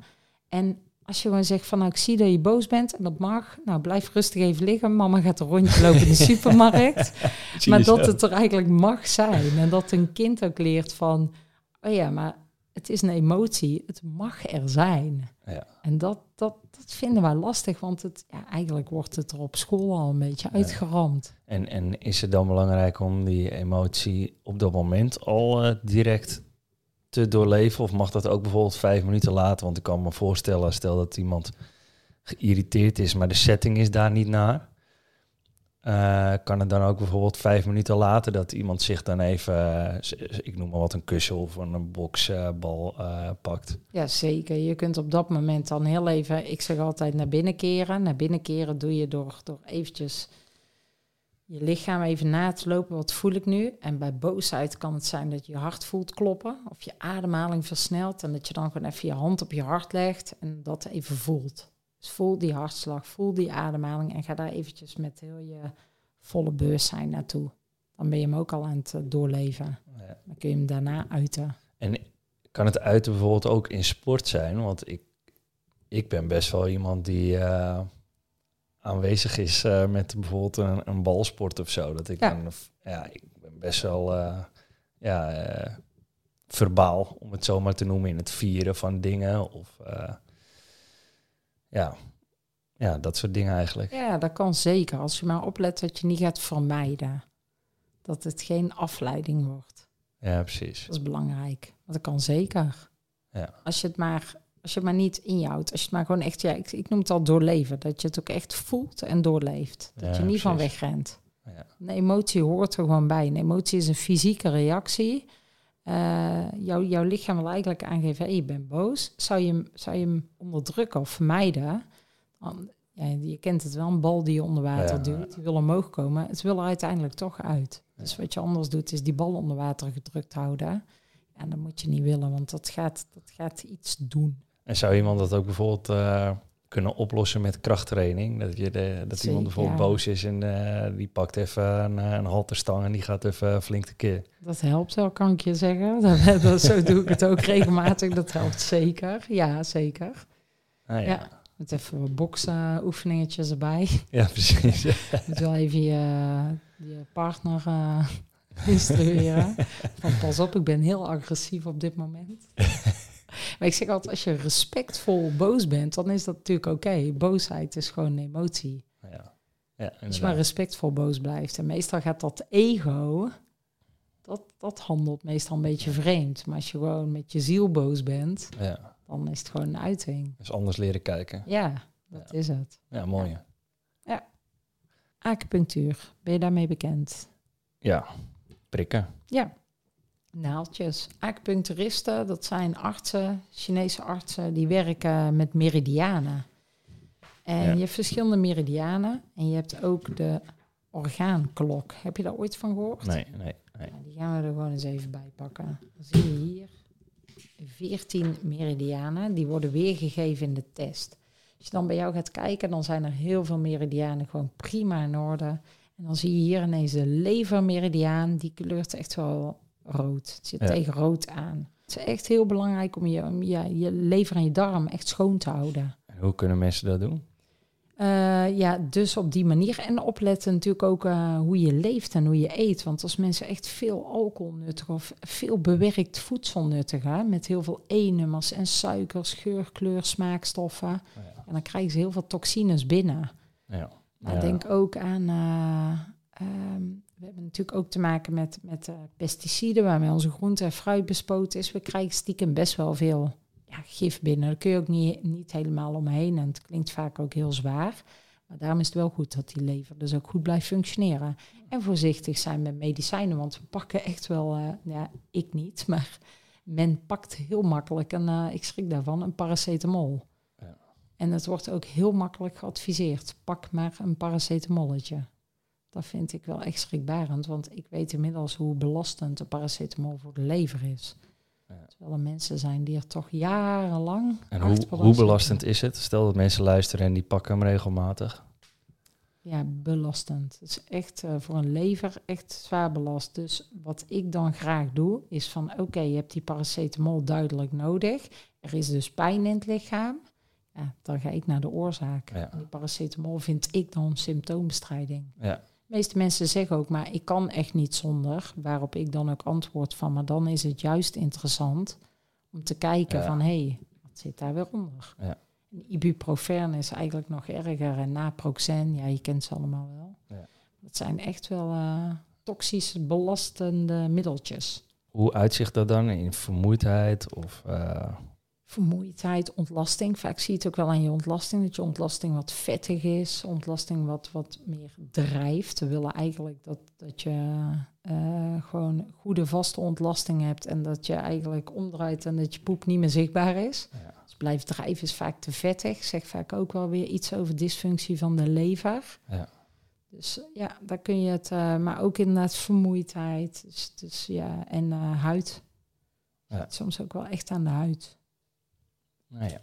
En als je gewoon zegt van, nou, ik zie dat je boos bent en dat mag. Nou, blijf rustig even liggen. Mama gaat een rondje lopen in de supermarkt. maar dat het er eigenlijk mag zijn. En dat een kind ook leert van, oh ja, maar het is een emotie. Het mag er zijn. Ja. En dat, dat, dat vinden wij lastig, want het, ja, eigenlijk wordt het er op school al een beetje uitgeramd. En, en is het dan belangrijk om die emotie op dat moment al uh, direct te doorleven? Of mag dat ook bijvoorbeeld vijf minuten later? Want ik kan me voorstellen, stel dat iemand geïrriteerd is, maar de setting is daar niet naar. Uh, kan het dan ook bijvoorbeeld vijf minuten later dat iemand zich dan even, uh, ik noem maar wat, een kussen of een boksbal uh, pakt? Ja, zeker. Je kunt op dat moment dan heel even, ik zeg altijd naar binnen keren. Naar binnen keren doe je door, door eventjes je lichaam even na te lopen. Wat voel ik nu? En bij boosheid kan het zijn dat je je hart voelt kloppen of je ademhaling versnelt en dat je dan gewoon even je hand op je hart legt en dat even voelt. Dus voel die hartslag, voel die ademhaling en ga daar eventjes met heel je volle bewustzijn naartoe. Dan ben je hem ook al aan het eh, doorleven. Ja. Dan kun je hem daarna uiten. En kan het uiten bijvoorbeeld ook in sport zijn? Want ik, ik ben best wel iemand die uh, aanwezig is uh, met bijvoorbeeld een, een, balsport of zo. Dat ik, Ja. Dan, ja, ik ben best wel ja, verbaal, om het zo maar te noemen, in het vieren van dingen. Of ja, ja, dat soort dingen eigenlijk. Ja, dat kan zeker. Als je maar oplet dat je niet gaat vermijden. Dat het geen afleiding wordt. Ja, precies. Dat is belangrijk. Want dat kan zeker. Ja. Als je het maar Als je het maar niet in je houdt. Als je het maar gewoon echt, ja, ik, ik noem het al doorleven. Dat je het ook echt voelt en doorleeft. Dat Ja, je niet van wegrent. Ja. Een emotie hoort er gewoon bij. Een emotie is een fysieke reactie. Eh, jouw, jouw lichaam wil eigenlijk aangeven, hey, je bent boos. Zou je, hem- zou je hem onderdrukken of vermijden? Ja, je kent het wel, een bal die je onder water Ja. duwt. Die wil omhoog komen. Het wil er uiteindelijk toch uit. Dus wat je anders doet, is die bal onder water gedrukt houden. Ja, dat moet je niet willen, want dat gaat, dat gaat iets doen. En zou iemand dat ook bijvoorbeeld eh, kunnen oplossen met krachttraining? Dat, je de, dat Zeker, iemand bijvoorbeeld ja. boos is en eh, die pakt even een, eh, een halterstang en die gaat even flink tekeer. Dat helpt wel, kan ik je zeggen. Dat, dat, zo doe ik het ook regelmatig. Dat helpt zeker. Ja, zeker. Ah, ja. Ja. Met even wat boksen oefeningetjes erbij. ja, precies. Je moet wel even je, je partner eh, instrueren. Van pas op, ik ben heel agressief op dit moment. maar ik zeg altijd, als je respectvol boos bent, dan is dat natuurlijk oké. Boosheid is gewoon een emotie. ja. ja, Als je maar respectvol boos blijft. En meestal gaat dat ego, dat, dat handelt meestal een beetje vreemd. Maar als je gewoon met je ziel boos bent, Ja, dan is het gewoon een uiting. dus anders leren kijken. Ja, dat is het. Ja, mooi. Acupunctuur, ben je daarmee bekend? Ja, prikken. Ja, naaldjes. Acupuncturisten, dat zijn artsen, Chinese artsen, die werken met meridianen. En Ja. je hebt verschillende meridianen en je hebt ook de orgaanklok. Heb je daar ooit van gehoord? Nee, nee, nee. Ja, die gaan we er gewoon eens even bij pakken. Dan zie je hier 14 meridianen, die worden weergegeven in de test. Als je dan bij jou gaat kijken, dan zijn er heel veel meridianen gewoon prima in orde. En dan zie je hier ineens de levermeridiaan, die kleurt echt wel rood. Het zit Ja. tegen rood aan. Het is echt heel belangrijk om je, om je, je lever en je darm echt schoon te houden. En hoe kunnen mensen dat doen? Eh, ja, dus op die manier. En opletten natuurlijk ook eh, hoe je leeft en hoe je eet. Want als mensen echt veel alcohol nuttigen of veel bewerkt voedsel nuttigen... met heel veel E-nummers en suikers, geur, kleur, smaakstoffen... Ja. en dan krijgen ze heel veel toxines binnen. Ja. Maar Ja. denk ook aan... eh, ehm, we hebben natuurlijk ook te maken met, met eh, pesticiden... waarmee onze groente en fruit bespoten is. We krijgen stiekem best wel veel ja, gif binnen. Daar kun je ook niet, niet helemaal omheen. En het klinkt vaak ook heel zwaar. Maar daarom is het wel goed dat die lever dus ook goed blijft functioneren. En voorzichtig zijn met medicijnen. Want we pakken echt wel... eh, ja, ik niet, maar men pakt heel makkelijk... en eh, ik schrik daarvan, een paracetamol. Ja. En het wordt ook heel makkelijk geadviseerd. Pak maar een paracetamolletje. Dat vind ik wel echt schrikbarend, want ik weet inmiddels hoe belastend de paracetamol voor de lever is. Ja. Terwijl er mensen zijn die er toch jarenlang. En hoe, hoe belastend is het? Stel dat mensen luisteren en die pakken hem regelmatig. Ja, belastend. Het is echt eh, voor een lever echt zwaar belast. Dus wat ik dan graag doe, is van oké, je hebt die paracetamol duidelijk nodig. Er is dus pijn in het lichaam. Ja, dan ga ik naar de oorzaak. Ja. En die paracetamol vind ik dan symptoombestrijding. Ja, De meeste mensen zeggen ook, maar ik kan echt niet zonder. Waarop ik dan ook antwoord van, maar dan is het juist interessant om te kijken Ja. van, hé, hey, wat zit daar weer onder? Ja. En ibuprofen is eigenlijk nog erger en naproxen, ja, je kent ze allemaal wel. Ja. Dat zijn echt wel eh toxisch belastende middeltjes. hoe uitzicht dat dan? In vermoeidheid of... eh, Vermoeidheid, ontlasting. Vaak zie je het ook wel aan je ontlasting, dat je ontlasting wat vettig is, ontlasting wat, wat meer drijft. We willen eigenlijk dat, dat je eh, gewoon goede vaste ontlasting hebt en dat je eigenlijk omdraait en dat je poep niet meer zichtbaar is. ja. Dus blijft drijven is vaak te vettig. Zegt vaak ook wel weer iets over dysfunctie van de lever. Ja. Dus ja, daar kun je het, eh, maar ook inderdaad vermoeidheid. Dus, dus ja, en eh, huid. Ja. Soms ook wel echt aan de huid. Nou ja.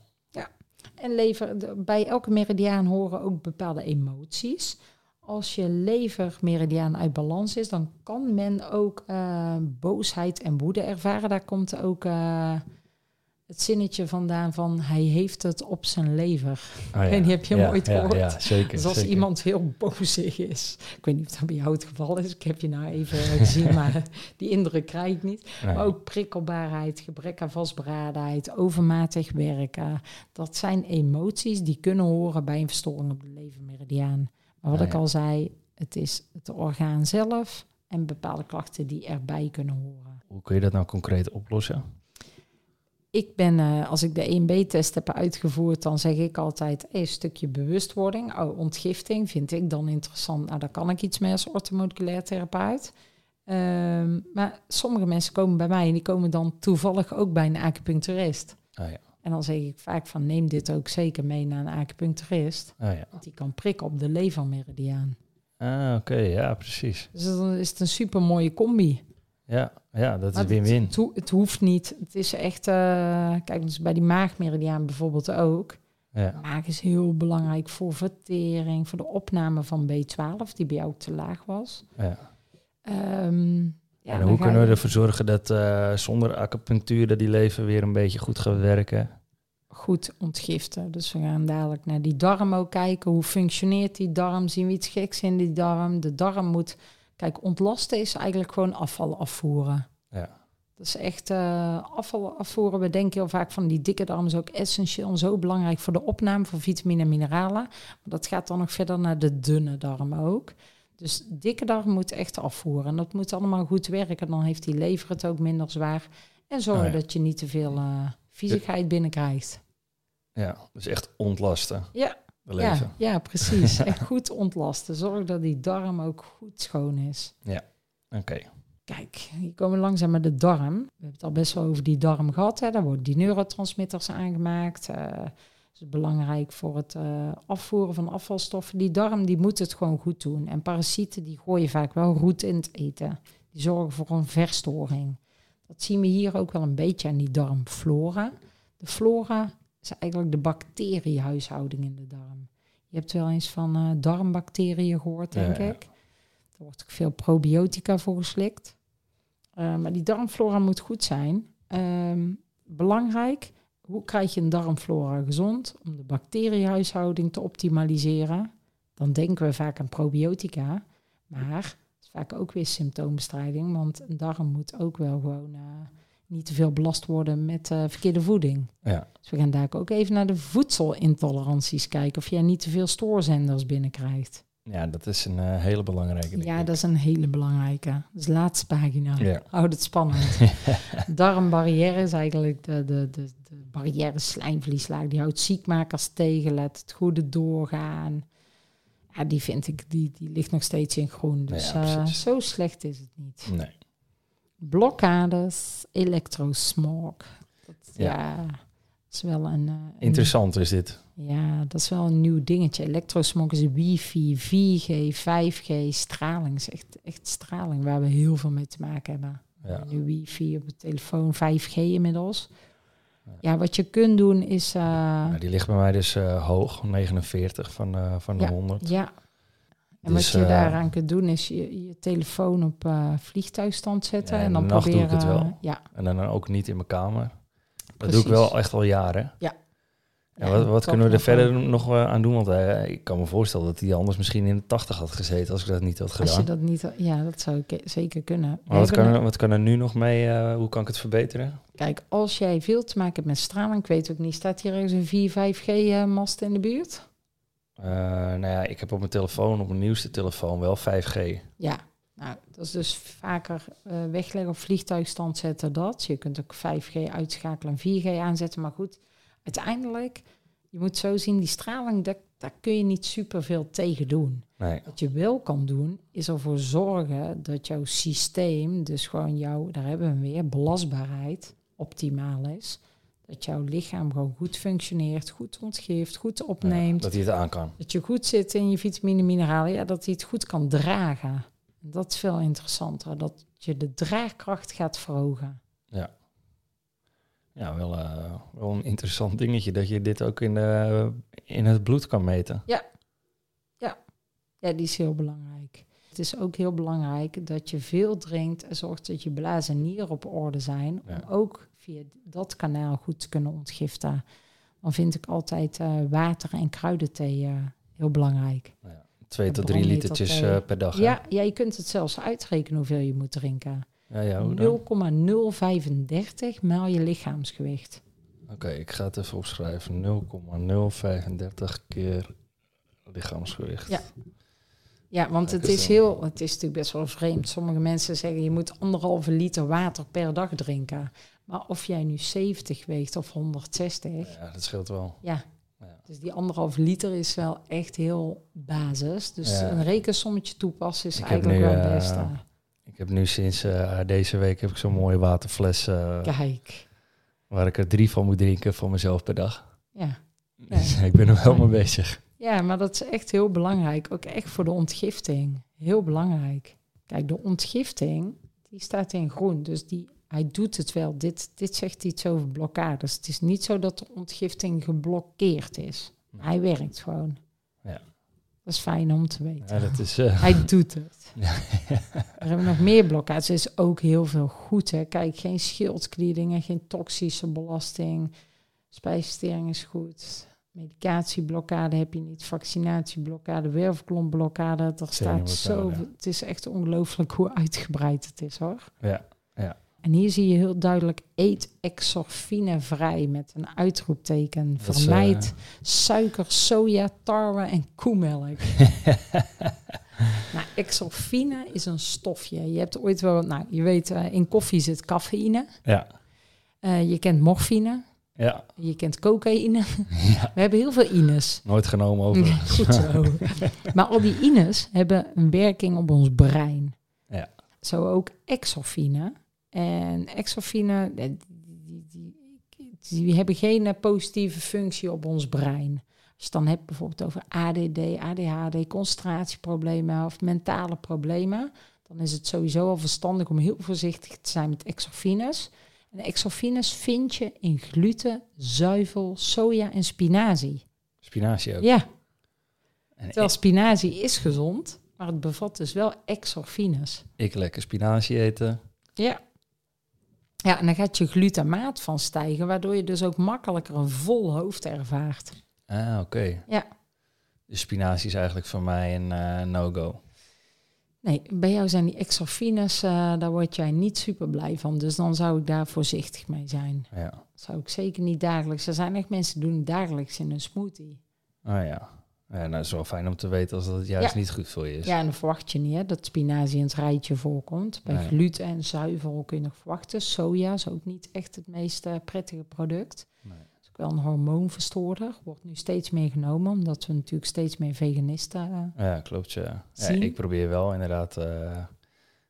En lever, bij elke meridiaan horen ook bepaalde emoties. Als je levermeridiaan uit balans is, dan kan men ook eh, boosheid en woede ervaren. Daar komt ook eh, het zinnetje vandaan van hij heeft het op zijn lever. Oh, ja. weet niet, heb je ja, ooit gehoord? Ja, zeker. Dus als zeker. iemand heel bozig is, ik weet niet of dat bij jou het geval is, ik heb je nou even gezien, maar die indruk krijg ik niet. Nee. Maar ook prikkelbaarheid, gebrek aan vastberadenheid, overmatig werken. Dat zijn emoties die kunnen horen bij een verstoring op de levermeridiaan. Maar wat Ah, ik al zei, het is het orgaan zelf en bepaalde klachten die erbij kunnen horen. Hoe kun je dat nou concreet oplossen? Ik ben, uh, als ik de 1B-test heb uitgevoerd, dan zeg ik altijd een stukje bewustwording. Oh, ontgifting vind ik dan interessant. Nou, daar kan ik iets mee als orthomoleculair therapeut. Um, maar sommige mensen komen bij mij en die komen dan toevallig ook bij een acupuncturist. Oh, ja. En dan zeg ik vaak van neem dit ook zeker mee naar een acupuncturist. Oh, ja. Want die kan prikken op de levermeridiaan. Ah, oké, ja, precies. Dus dan is het een super mooie combi. Ja, ja dat is win-win. Het, het, het, hoeft niet. Het is echt, uh, kijk, dus bij die maagmeridiaan bijvoorbeeld ook. Ja. Maag is heel belangrijk voor vertering, voor de opname van B12, die bij jou ook te laag was. Ja. Um, ja, en hoe kunnen we ervoor zorgen dat uh, zonder acupunctuur dat die leven weer een beetje goed gaat werken? Goed ontgiften. Dus we gaan dadelijk naar die darm ook kijken. Hoe functioneert die darm? Zien we iets geks in die darm? De darm moet... Kijk, ontlasten is eigenlijk gewoon afval afvoeren. Ja. Dat is echt uh, afval afvoeren. We denken heel vaak van die dikke darm is ook essentieel en zo belangrijk voor de opname van vitamine en mineralen. Maar dat gaat dan nog verder naar de dunne darm ook. Dus dikke darm moet echt afvoeren. En dat moet allemaal goed werken. Dan heeft die lever het ook minder zwaar. En zorgen Oh ja. dat je niet te veel uh, viezigheid binnenkrijgt. Ja, dus echt ontlasten. Ja, Ja, ja, precies. echt goed ontlasten. Zorg dat die darm ook goed schoon is. Oké. Kijk, hier komen we langzaam met de darm. We hebben het al best wel over die darm gehad. Hè. Daar worden die neurotransmitters aangemaakt. Uh, dat is belangrijk voor het uh, afvoeren van afvalstoffen. Die darm die moet het gewoon goed doen. En parasieten die gooien vaak wel roet in het eten. Die zorgen voor een verstoring. Dat zien we hier ook wel een beetje aan die darmflora. De flora is eigenlijk de bacteriehuishouding in de darm. Je hebt wel eens van uh, darmbacteriën gehoord, denk Ja, ik. Er wordt ook veel probiotica voor geslikt. Uh, maar die darmflora moet goed zijn. Um, belangrijk, hoe krijg je een darmflora gezond? Om de bacteriehuishouding te optimaliseren. Dan denken we vaak aan probiotica. Maar het is vaak ook weer symptoombestrijding. Want een darm moet ook wel gewoon uh, niet te veel belast worden met uh, verkeerde voeding. Ja. Dus we gaan daar ook even naar de voedselintoleranties kijken. Of jij niet te veel stoorzenders binnenkrijgt. ja, dat is een uh, hele belangrijke. Ja, dat is een hele belangrijke. De laatste pagina. Ja. Houd het spannend. Darmbarrière is eigenlijk de, de, de, de barrière slijmvlieslaag. Die houdt ziekmakers tegen, laat het goede doorgaan. Ja, die vind ik, die, die ligt nog steeds in groen. Dus Ja, uh, precies. zo slecht is het niet. Nee. Blokkades, elektrosmog. Dat, Ja. ja. is wel een, uh, een Interessant is dit. ja, dat is wel een nieuw dingetje. Elektrosmog is wifi, 4G, 5G, straling. is echt, echt straling waar we heel veel mee te maken hebben. Ja. Nu wifi op de telefoon, 5G inmiddels. Ja, wat je kunt doen is... Uh, Ja, die ligt bij mij dus uh, hoog, 49 van, uh, van de Ja. 100. ja. En Dus, wat je eh, daaraan kunt doen is je, je telefoon op uh, vliegtuigstand zetten. Ja, en dan doe ik proberen... het wel. Ja, En dan ook niet in mijn kamer. Dat Precies. doe ik wel echt al jaren. Ja. En wat, wat kunnen we er verder nog aan doen? Want uh, ik kan me voorstellen dat hij anders misschien in de 80 had gezeten als ik dat niet had gedaan. als je dat niet... Ja, dat zou ik zeker kunnen. Maar wat, kan er, wat kan er nu nog mee? Uh, hoe kan ik het verbeteren? Kijk, als jij veel te maken hebt met straling, ik weet ook niet, staat hier ergens een 4, 5G-mast in de buurt? Uh, nou ja, ik heb op mijn telefoon, op mijn nieuwste telefoon, wel 5G. Ja, nou, dat is dus vaker uh, wegleggen op vliegtuigstand zetten dat. Je kunt ook 5G uitschakelen en 4G aanzetten, maar goed, uiteindelijk, je moet zo zien, die straling, daar, daar kun je niet superveel tegen doen. Nee. Wat je wel kan doen, is ervoor zorgen dat jouw systeem, dus gewoon jouw, daar hebben we weer, belastbaarheid optimaal is. Dat jouw lichaam gewoon goed functioneert, goed ontgeeft, goed opneemt. Ja, dat hij het aan kan. Dat je goed zit in je vitamine mineralen, ja, dat hij het goed kan dragen. En dat is veel interessanter, dat je de draagkracht gaat verhogen. Ja. Ja, wel, uh, wel een interessant dingetje dat je dit ook in, de, in het bloed kan meten. Ja. ja, ja, die is heel belangrijk. Het is ook heel belangrijk dat je veel drinkt en zorgt dat je blazen en nieren op orde zijn. Ja. Om ook via dat kanaal goed te kunnen ontgiften. Dan vind ik altijd uh, water en kruidenthee uh, heel belangrijk. Ja, twee tot drie litertjes uh, per dag. Ja, ja, je kunt het zelfs uitrekenen hoeveel je moet drinken. Ja, ja, 0,035 maal je lichaamsgewicht. Oké, okay, ik ga het even opschrijven. 0,035 keer lichaamsgewicht. Ja. Ja, want het is heel, het is natuurlijk best wel vreemd. Sommige mensen zeggen je moet anderhalve liter water per dag drinken. Maar of jij nu 70 weegt of 160, Ja, dat scheelt wel. ja. Ja. Dus die anderhalf liter is wel echt heel basis. Dus Ja. een rekensommetje toepassen is Ik eigenlijk nu, wel het eh, beste. Ik heb nu sinds eh, deze week heb ik zo'n mooie waterfles eh, Kijk, waar ik er drie van moet drinken voor mezelf per dag. ja. Dus ik ben er wel mee bezig. Ja, maar dat is echt heel belangrijk. Ook echt voor de ontgifting. Heel belangrijk. Kijk, de ontgifting, die staat in groen. Dus die, hij doet het wel. Dit, dit zegt iets over blokkades. Het is niet zo dat de ontgifting geblokkeerd is. Hij werkt gewoon. Ja. Dat is fijn om te weten. Ja, dat is, eh, Hij doet het. Ja. Er hebben nog meer blokkades. Er is ook heel veel goed. Hè. Kijk, geen schildkliedingen, geen toxische belasting. Spijsvertering is goed. Medicatieblokkade heb je niet. Vaccinatieblokkade, wervelklompblokkade. Er staat zo. ja. Het is echt ongelooflijk hoe uitgebreid het is hoor. ja. En hier zie je heel duidelijk: eet exorfine vrij met een uitroepteken. Dat is, Vermijd eh, suiker, soja, tarwe en koemelk. nou, exorfine is een stofje. Je hebt ooit wel, nou, je weet, eh, in koffie zit cafeïne. ja. Eh, je kent morfine. Ja. Je kent cocaïne. ja. We hebben heel veel ines. Nooit genomen over. Goed zo. maar al die ines hebben een werking op ons brein. Ja. Zo ook exorfine. En exorfine, eh, die, die, hebben geen positieve functie op ons brein. Als je het dan hebt bijvoorbeeld over ADD, ADHD, concentratieproblemen of mentale problemen, dan is het sowieso al verstandig om heel voorzichtig te zijn met exorfines. En exorfines vind je in gluten, zuivel, soja en spinazie. Spinazie ook. Ja, En terwijl spinazie is gezond, maar het bevat dus wel exorfines. ik lekker spinazie eten. Ja. Ja, en dan gaat je glutamaat van stijgen, waardoor je dus ook makkelijker een vol hoofd ervaart. Ah, oké. Ja. Dus spinazie is eigenlijk voor mij een eh, no-go. Nee, bij jou zijn die exorfines, eh, daar word jij niet super blij van. Dus dan zou ik daar voorzichtig mee zijn. Ja. Dat zou ik zeker niet dagelijks. Er zijn echt mensen die doen dagelijks in een smoothie. Ah ja. Ja, nou, is wel fijn om te weten als dat het juist Ja. niet goed voor je is. Ja, en dan verwacht je niet hè, dat spinazie in het rijtje voorkomt. Bij Nee. gluten en zuivel kun je nog verwachten. Soja is ook niet echt het meest eh, prettige product. Nee. Dat is ook wel een hormoonverstoorder. Wordt nu steeds meer genomen, omdat we natuurlijk steeds meer veganisten... eh, Ja, klopt. Ja. ja ik probeer wel inderdaad eh,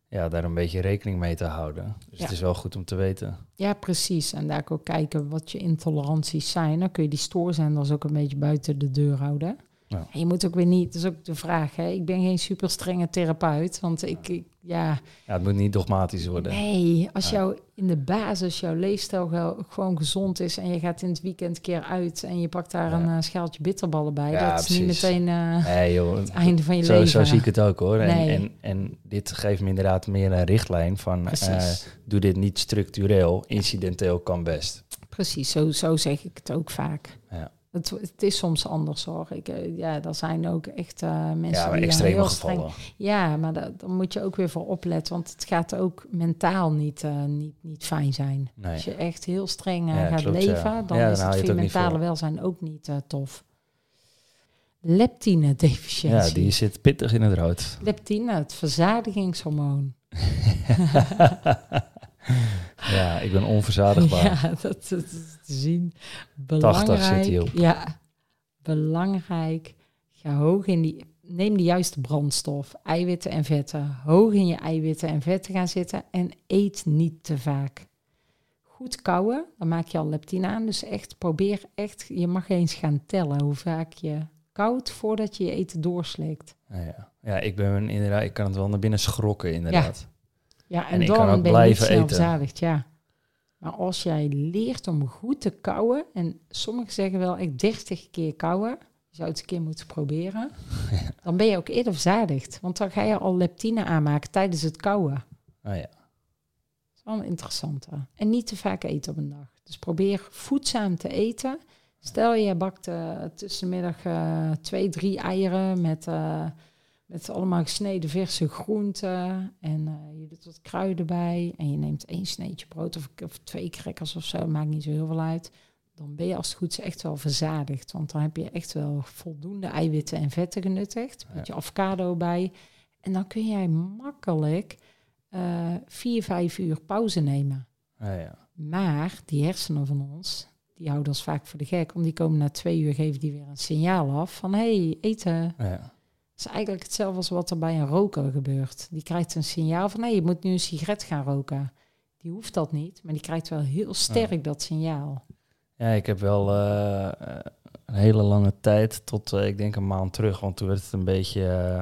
ja, daar een beetje rekening mee te houden. Dus Ja. het is wel goed om te weten. Ja, precies. En daar ook kijken wat je intoleranties zijn. Dan kun je die stoorzenders ook een beetje buiten de deur houden. Ja. Je moet ook weer niet, dat is ook de vraag, hè? ik ben geen super strenge therapeut. Want ik, ik- ja, Ja, het moet niet dogmatisch worden. nee, als Ja. jou in de basis jouw leefstijl gewoon gezond is en je gaat in het weekend keer uit en je pakt daar een eh, schaaltje bitterballen bij, Ja, dat is niet meteen eh, Nee joh, het einde van je zo, leven. zo zie ik het ook hoor. En, Nee. en, en dit geeft me inderdaad meer een richtlijn van... eh, doe dit niet structureel, incidenteel kan best. Precies, zo, zo zeg ik het ook vaak. Ja. Het, het is soms anders hoor. Ik, eh, ja, er zijn ook echt eh, mensen Ja, maar die daar extreme heel streng- gevallen. Ja, maar da- daar moet je ook weer voor opletten, want het gaat ook mentaal niet, eh, niet, niet fijn zijn. Nee. Als je echt heel streng Ja, gaat klopt, ja. leven, dan Ja, dan is het voor je mentale welzijn ook niet tof. Leptine Ja, deficiëntie. die zit pittig in het rood. Leptine, het verzadigingshormoon. ja, ik ben onverzadigbaar. Ja, dat, dat is te zien. Belangrijk. 80 zit hij op. Ja, belangrijk. Ga hoog in die. Neem de juiste brandstof, eiwitten en vetten. Hoog in je eiwitten en vetten gaan zitten en eet niet te vaak. Goed kouwen, dan maak je al leptine aan. Dus echt probeer echt, je mag eens gaan tellen hoe vaak je koudt voordat je je eten doorslikt. Ja, ja. ja, ik ben inderdaad, ik kan het wel naar binnen schrokken inderdaad. Ja, en, dan ben je niet blijven snel eten. verzadigd, ja. Maar als jij leert om goed te kouwen, en sommigen zeggen wel echt 30 keer kouwen, je zou het een keer moeten proberen, dan ben je ook eerder verzadigd. Want dan ga je al leptine aanmaken tijdens het kouwen. Ah, ja. Dat is wel een interessante. En niet te vaak eten op een dag. Dus probeer voedzaam te eten. Stel je bakt eh tussenmiddag eh, twee, drie eieren met, eh, met allemaal gesneden verse groenten. En eh, je doet wat kruiden bij. En je neemt één sneetje brood of, of twee crackers of zo. Maakt niet zo heel veel uit. Dan ben je als het goed is echt wel verzadigd. Want dan heb je echt wel voldoende eiwitten en vetten genuttigd. Met je avocado bij. En dan kun jij makkelijk eh, vier, vijf uur pauze nemen. Ah, ja. Maar die hersenen van ons, die houden ons vaak voor de gek. Want die komen na twee uur, geven die weer een signaal af van... hé, hey, eten. Ja. Is eigenlijk hetzelfde als wat er bij een roker gebeurt. Die krijgt een signaal van... hey, je moet nu een sigaret gaan roken. Die hoeft dat niet, maar die krijgt wel heel sterk dat signaal. Ja, ik heb wel eh, een hele lange tijd, tot eh, ik denk een maand terug, want toen werd het een beetje, eh,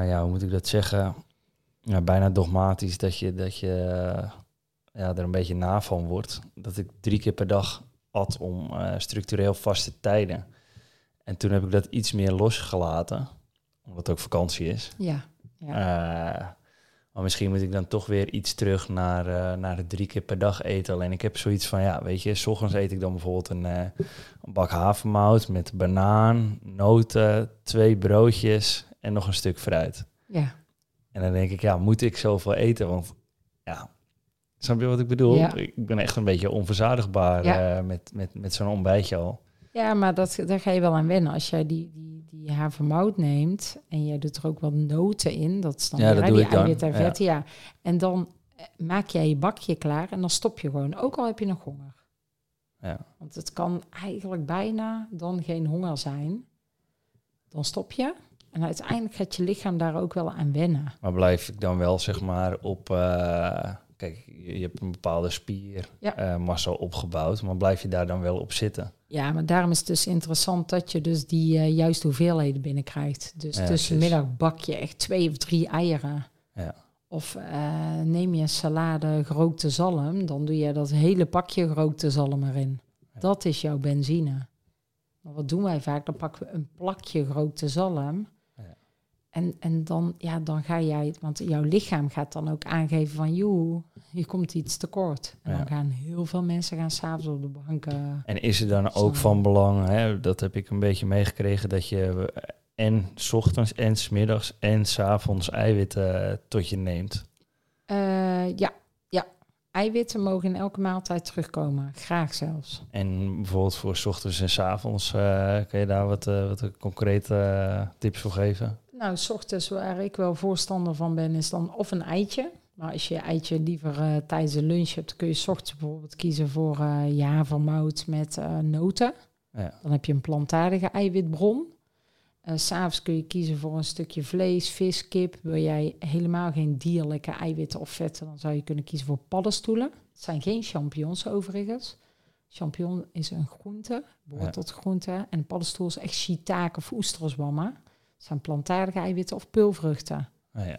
eh, ja, hoe moet ik dat zeggen, ja, bijna dogmatisch dat je, dat je eh, ja, er een beetje na van wordt. Dat ik drie keer per dag at om eh, structureel vaste tijden. En toen heb ik dat iets meer losgelaten, omdat het ook vakantie is. Ja, ja. Eh, maar misschien moet ik dan toch weer iets terug naar, eh, naar het drie keer per dag eten. Alleen ik heb zoiets van, ja, weet je, s ochtends eet ik dan bijvoorbeeld een, eh, een bak havermout met banaan, noten, twee broodjes en nog een stuk fruit. ja. En dan denk ik, ja, moet ik zoveel eten? Want ja, snap je wat ik bedoel? Ja. Ik ben echt een beetje onverzadigbaar Ja. met, met, met zo'n ontbijtje al. Ja, maar dat, daar ga je wel aan wennen. Als jij die, die, die havermout neemt en jij doet er ook wat noten in, dat is dan Ja, dat doe die ik ja. En dan eh, maak jij je bakje klaar en dan stop je gewoon, ook al heb je nog honger. Ja. Want het kan eigenlijk bijna dan geen honger zijn. Dan stop je en uiteindelijk gaat je lichaam daar ook wel aan wennen. Maar blijf ik dan wel, zeg maar, op... eh, kijk, je hebt een bepaalde spiermassa Ja. massa opgebouwd, maar blijf je daar dan wel op zitten? Ja, maar daarom is het dus interessant dat je dus die eh, juiste hoeveelheden binnenkrijgt. Dus Ja, tussenmiddag bak je echt twee of drie eieren. Ja. Of eh, neem je een salade gerookte zalm, dan doe je dat hele pakje gerookte zalm erin. Dat is jouw benzine. Maar wat doen wij vaak? Dan pakken we een plakje gerookte zalm. En, en dan, ja, dan ga jij, want jouw lichaam gaat dan ook aangeven van, joe, hier komt iets tekort. En Ja. dan gaan heel veel mensen gaan s'avonds op de banken. En is het dan ook van belang, hè, dat heb ik een beetje meegekregen, dat je en 's ochtends en 's middags en 's avonds eiwitten tot je neemt? Eh, ja, ja. Eiwitten mogen in elke maaltijd terugkomen. Graag zelfs. En bijvoorbeeld voor 's ochtends en 's avonds, eh kan je daar wat, eh, wat concrete tips voor geven? Nou, s ochtends waar ik wel voorstander van ben, is dan of een eitje. Maar als je je eitje liever eh, tijdens de lunch hebt, kun je s ochtends bijvoorbeeld kiezen voor eh ja, havermout met eh, noten. Ja. Dan heb je een plantaardige eiwitbron. Eh, S S'avonds kun je kiezen voor een stukje vlees, vis, kip. Wil jij helemaal geen dierlijke eiwitten of vetten, dan zou je kunnen kiezen voor paddenstoelen. Het zijn geen champignons overigens. Champignon is een groente, behoort Ja. tot groente. En paddenstoel is echt shiitake of oesterswammen. Zijn plantaardige eiwitten of peulvruchten. Ah, ja.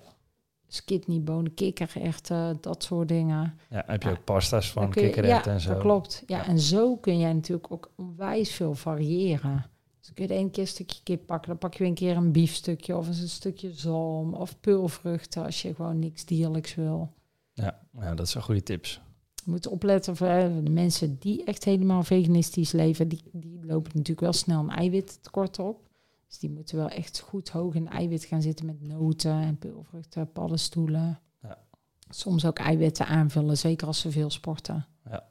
Dus kidneybonen, kikkererwten, dat soort dingen. ja, heb je Ja. ook pasta's van kikkererwten ja, en zo? dat klopt. Ja, Ja. en zo kun jij natuurlijk ook onwijs veel variëren. Dus kun je de ene keer een stukje kip pakken, dan pak je weer een keer een biefstukje of een stukje zalm of peulvruchten als je gewoon niks dierlijks wil. Ja, ja, dat zijn goede tips. Je moet opletten voor de mensen die echt helemaal veganistisch leven, die, die lopen natuurlijk wel snel een eiwittekort op. Dus die moeten wel echt goed hoog in eiwit gaan zitten met noten en peulvruchten, paddenstoelen. Ja. Soms ook eiwitten aanvullen, zeker als ze veel sporten. Ja.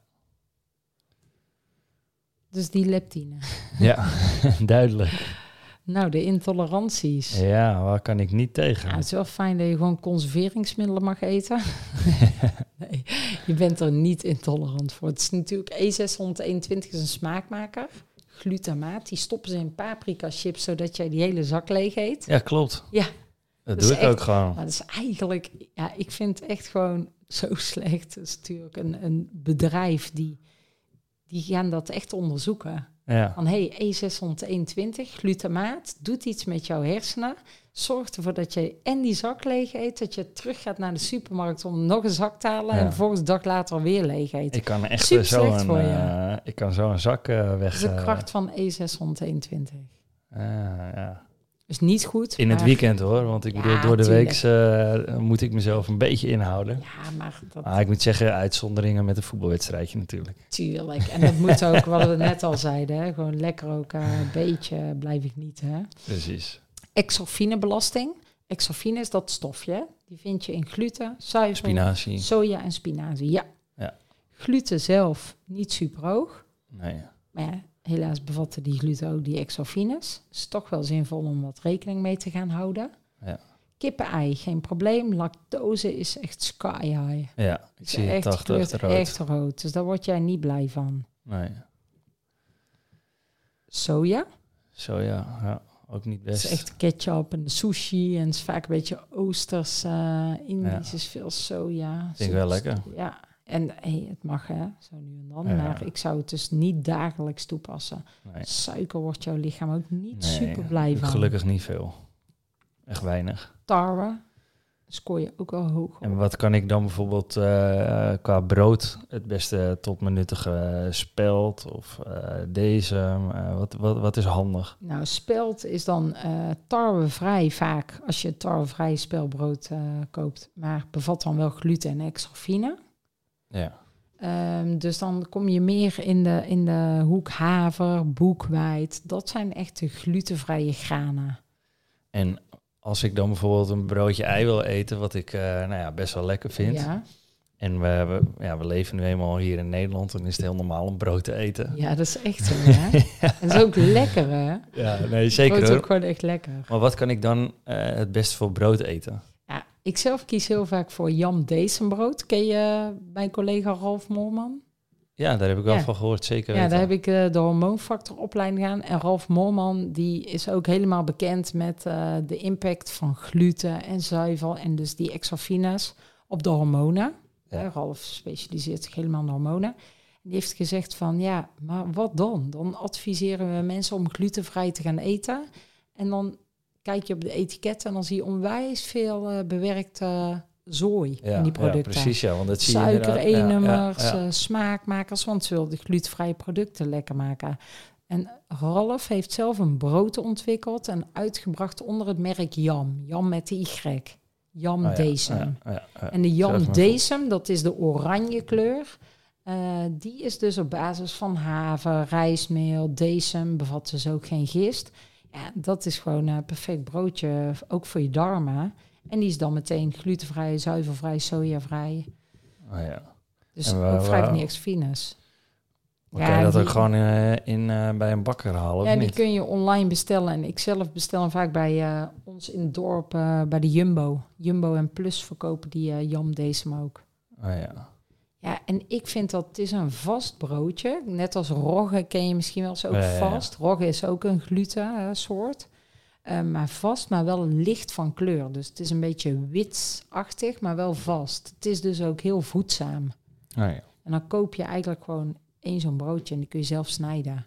Dus die leptine. Ja, duidelijk. Nou, de intoleranties. Ja, waar kan ik niet tegen? Ja, het is wel fijn dat je gewoon conserveringsmiddelen mag eten. nee, je bent er niet intolerant voor. Het is natuurlijk E621 is een smaakmaker. Glutamaat, die stoppen ze in paprika chips zodat jij die hele zak leeg eet. Ja, klopt. Ja. Dat Dat doe ik ook gewoon. Maar dat is eigenlijk, ja, ik vind het echt gewoon zo slecht. Het is natuurlijk een, een bedrijf die, die gaan dat echt onderzoeken. Ja. Van hey, E621, glutamaat, doet iets met jouw hersenen. Zorgt ervoor dat je en die zak leeg eet, dat je terug gaat naar de supermarkt om nog een zak te halen Ja. en vervolgens een dag later weer leeg eet. Ik kan echt Super zo een, voor je. eh, ik kan zo een zak eh, weg. De eh, kracht van E621. ah, ja. Dus niet goed. In het weekend hoor, want ik Ja, bedoel, door de tuurlijk. week moet ik mezelf een beetje inhouden. Ja, maar dat Maar ik moet zeggen, uitzonderingen met een voetbalwedstrijdje natuurlijk. tuurlijk. En dat moet ook, wat we net al zeiden, hè, gewoon lekker ook een beetje blijf ik niet. Hè. Precies. Exorfinebelasting. Exorfine is dat stofje. Die vind je in gluten, zuivel, Spinazie. soja en spinazie. Ja. Ja. Gluten zelf niet super hoog. Nee. Maar ja, helaas bevatten die gluten ook die exorfines. Het is toch wel zinvol om wat rekening mee te gaan houden. Ja. Kippen-ei, geen probleem. Lactose is echt sky high. Ja, ik zie het echt, 80 kleurt rood. echt rood. Dus daar word jij niet blij van. Nee, Soja, zo ja, ja, ook niet best. is echt ketchup en sushi. En het is vaak een beetje oosters. eh Indisch Ja. is veel soja. Vind ik wel lekker. Ja, en hey, het mag hè, zo nu en dan. Ja. Maar ik zou het dus niet dagelijks toepassen. Nee. Suiker wordt jouw lichaam ook niet Nee, super blij van. Gelukkig niet veel. Echt weinig. Tarwe scoor je ook wel hoog op. En wat kan ik dan bijvoorbeeld eh, qua brood het beste tot mijn nuttige speld of eh deze? eh, wat, wat, wat is handig? Nou, spelt is dan tarwevrij vaak als je tarwevrij spelbrood koopt. Maar bevat dan wel gluten en extrafine. Ja. Ehm, dus dan kom je meer in de, in de hoek haver, boekweit. Dat zijn echt de glutenvrije granen. En als ik dan bijvoorbeeld een broodje ei wil eten, wat ik eh, nou ja, best wel lekker vind. Ja, En we, we, ja, we leven nu eenmaal hier in Nederland, dan is het heel normaal om brood te eten. ja, dat is echt zo. Hè? En dat is ook lekker, hè? Ja, nee, zeker Brood is ook gewoon echt lekker. Maar wat kan ik dan eh, het beste voor brood eten? Ja, ik zelf kies heel vaak voor Jan Dezenbrood. Ken je mijn collega Ralf Moorman? Ja, daar heb ik wel Ja. van gehoord, zeker Ja, weten. daar heb ik eh, de hormoonfactoropleiding gedaan. En Ralf Moorman die is ook helemaal bekend met eh, de impact van gluten en zuivel en dus die exafines op de hormonen. Ja. Eh, Ralf specialiseert zich helemaal in hormonen. En die heeft gezegd van ja, maar wat dan? Dan adviseren we mensen om glutenvrij te gaan eten. En dan kijk je op de etiket en dan zie je onwijs veel bewerkte zooi ja, in die producten Ja, precies, ja, want dat zie je suiker, E-nummers, ja, ja. eh, smaakmakers, want ze willen de glutenvrije producten lekker maken. En Ralf heeft zelf een brood ontwikkeld en uitgebracht onder het merk Jam. Jam met de Y. Jam ja, Desem. En de Jam. Desem, dat is de oranje kleur. Eh, die is dus op basis van haver, rijstmeel, desem, bevat dus ook geen gist. Ja, dat is gewoon een perfect broodje, ook voor je darmen. En die is dan meteen glutenvrij, zuivelvrij, sojavrij. Oh, ja. Dus waar- ook vrij van die exfines. Maar Ja, kan je dat die- ook gewoon eh, in, eh, bij een bakker halen, Ja, of die niet? kun je online bestellen. En ik zelf bestel hem vaak bij eh, ons in het dorp, bij de Jumbo. Jumbo en Plus verkopen die Jam Decem ook. Oh, ja. Ja, en ik vind dat het is een vast broodje. Net als rogge ken je misschien wel eens ook Ja, ja, ja. vast. Rogge is ook een gluten soort. Eh, maar vast, maar wel licht van kleur. Dus het is een beetje witsachtig, maar wel vast. Het is dus ook heel voedzaam. Oh, ja. En dan koop je eigenlijk gewoon één zo'n broodje en die kun je zelf snijden.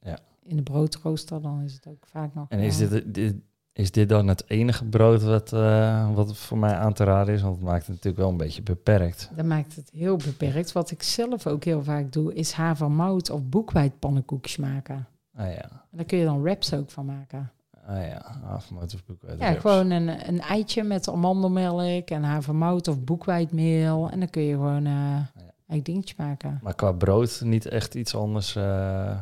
Ja. In de broodrooster dan is het ook vaak nog... En is dit, dit, is dit dan het enige brood wat, eh, wat voor mij aan te raden is? Want het maakt het natuurlijk wel een beetje beperkt. Dat maakt het heel beperkt. Wat ik zelf ook heel vaak doe, is havermout of boekwijdpannenkoekjes maken. Ah ja, En daar kun je dan wraps ook van maken. Ah ja, afmotorboek uit Ja, gewoon een, een eitje met amandelmelk en havermout of boekwijdmeel. En dan kun je gewoon eh eigen dingetje maken. Maar qua brood niet echt iets anders. eh,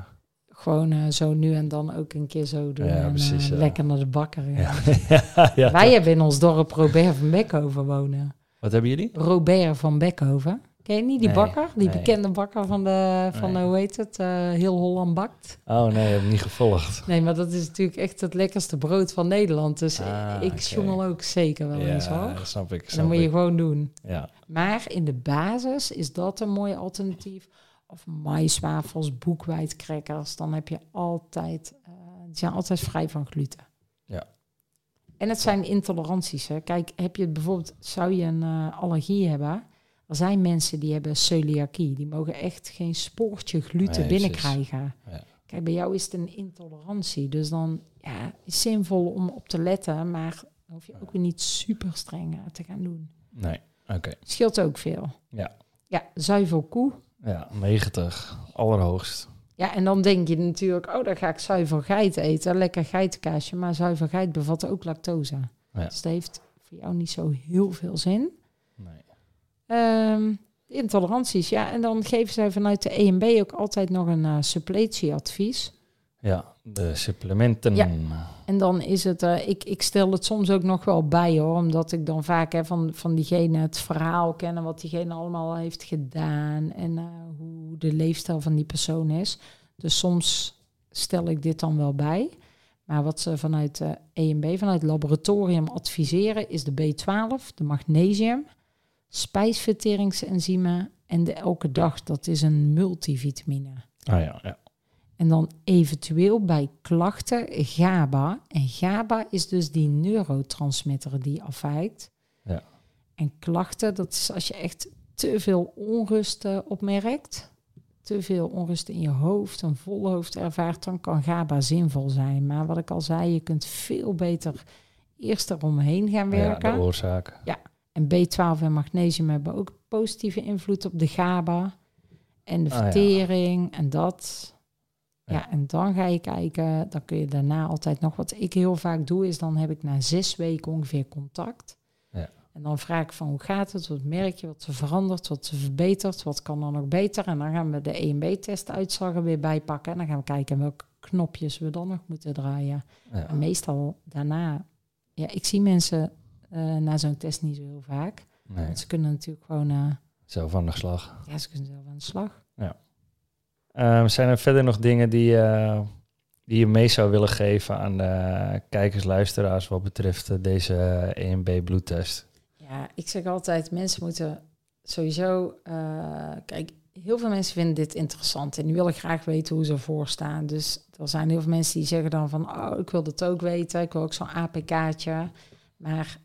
Gewoon eh, zo nu en dan ook een keer zo doen. Ja, en, precies, ja. Lekker naar de bakker. Ja. ja, ja, Wij hebben in ons dorp Robert van Beckhoven wonen. Wat hebben jullie? Robert van Beckhoven. Ken je niet die Nee, bakker? Die nee. bekende bakker van de, van de hoe heet het, eh, heel Holland bakt. Oh nee, heb ik niet gevolgd. Nee, maar dat is natuurlijk echt het lekkerste brood van Nederland. Dus Ah, ik sjoemel ook zeker wel eens hoor. Ja, snap ik. Snap dat moet je ik. gewoon doen. Ja, Maar in de basis is dat een mooi alternatief. Of maiswafels, boekwijdcrackers. Dan heb je altijd, eh, die zijn altijd vrij van gluten. Ja. En het zijn intoleranties. Hè. Kijk, heb je bijvoorbeeld, zou je een eh, allergie hebben? Er zijn mensen die hebben celiakie. Die mogen echt geen spoortje gluten Nee, binnenkrijgen. Ja. Kijk, bij jou is het een intolerantie. Dus dan ja, is het zinvol om op te letten. Maar hoef je ook weer niet super streng eh, te gaan doen. nee, oké. Scheelt ook veel. Ja. Ja, zuivel koe. Ja, 90, allerhoogst. Ja, en dan denk je natuurlijk, oh, dan ga ik zuivel geit eten. Lekker geitenkaasje. Maar zuivel geit bevat ook lactose. Ja. Dus dat heeft voor jou niet zo heel veel zin. Ehm, intoleranties, ja. En dan geven zij vanuit de EMB ook altijd nog een eh, suppletieadvies. Ja, de supplementen. Ja. En dan is het, eh, ik, ik stel het soms ook nog wel bij hoor, omdat ik dan vaak hè, van, van diegene het verhaal ken en wat diegene allemaal heeft gedaan en eh, hoe de leefstijl van die persoon is. Dus soms stel ik dit dan wel bij. Maar wat ze vanuit de EMB, vanuit het laboratorium adviseren, is de B12, de magnesium, spijsverteringsenzymen en de elke dag, dat is een multivitamine. Ah ja, ja. En dan eventueel bij klachten GABA. En GABA is dus die neurotransmitter die afwijkt. Ja. En klachten, dat is als je echt te veel onrust uh, opmerkt, te veel onrust in je hoofd, een vol hoofd ervaart, dan kan GABA zinvol zijn. Maar wat ik al zei, je kunt veel beter eerst eromheen gaan werken. Ja, de oorzaak. Ja, en B12 en magnesium hebben ook positieve invloed op de GABA en de vertering en dat. Ja. en dan ga je kijken, dan kun je daarna altijd nog wat ik heel vaak doe, is dan heb ik na zes weken ongeveer contact. Ja. En dan vraag ik van hoe gaat het, wat merk je, wat ze verandert, wat ze verbetert, wat kan dan nog beter. En dan gaan we de EMB-test uitslagen weer bijpakken en dan gaan we kijken welke knopjes we dan nog moeten draaien. Ja. En meestal daarna, ja, ik zie mensen uh, na zo'n test niet zo heel vaak. Nee. Want ze kunnen natuurlijk gewoon... Uh, zelf aan de slag. Ja, ze kunnen zelf aan de slag. Ja. Um, zijn er verder nog dingen die, uh, die je mee zou willen geven aan de kijkers, luisteraars wat betreft deze EMB-bloedtest? Ja, ik zeg altijd, mensen moeten sowieso... kijk, heel veel mensen vinden dit interessant en die willen graag weten hoe ze ervoor staan. Dus er zijn heel veel mensen die zeggen dan van... oh, ik wil dat ook weten, ik wil ook zo'n APK'tje. Maar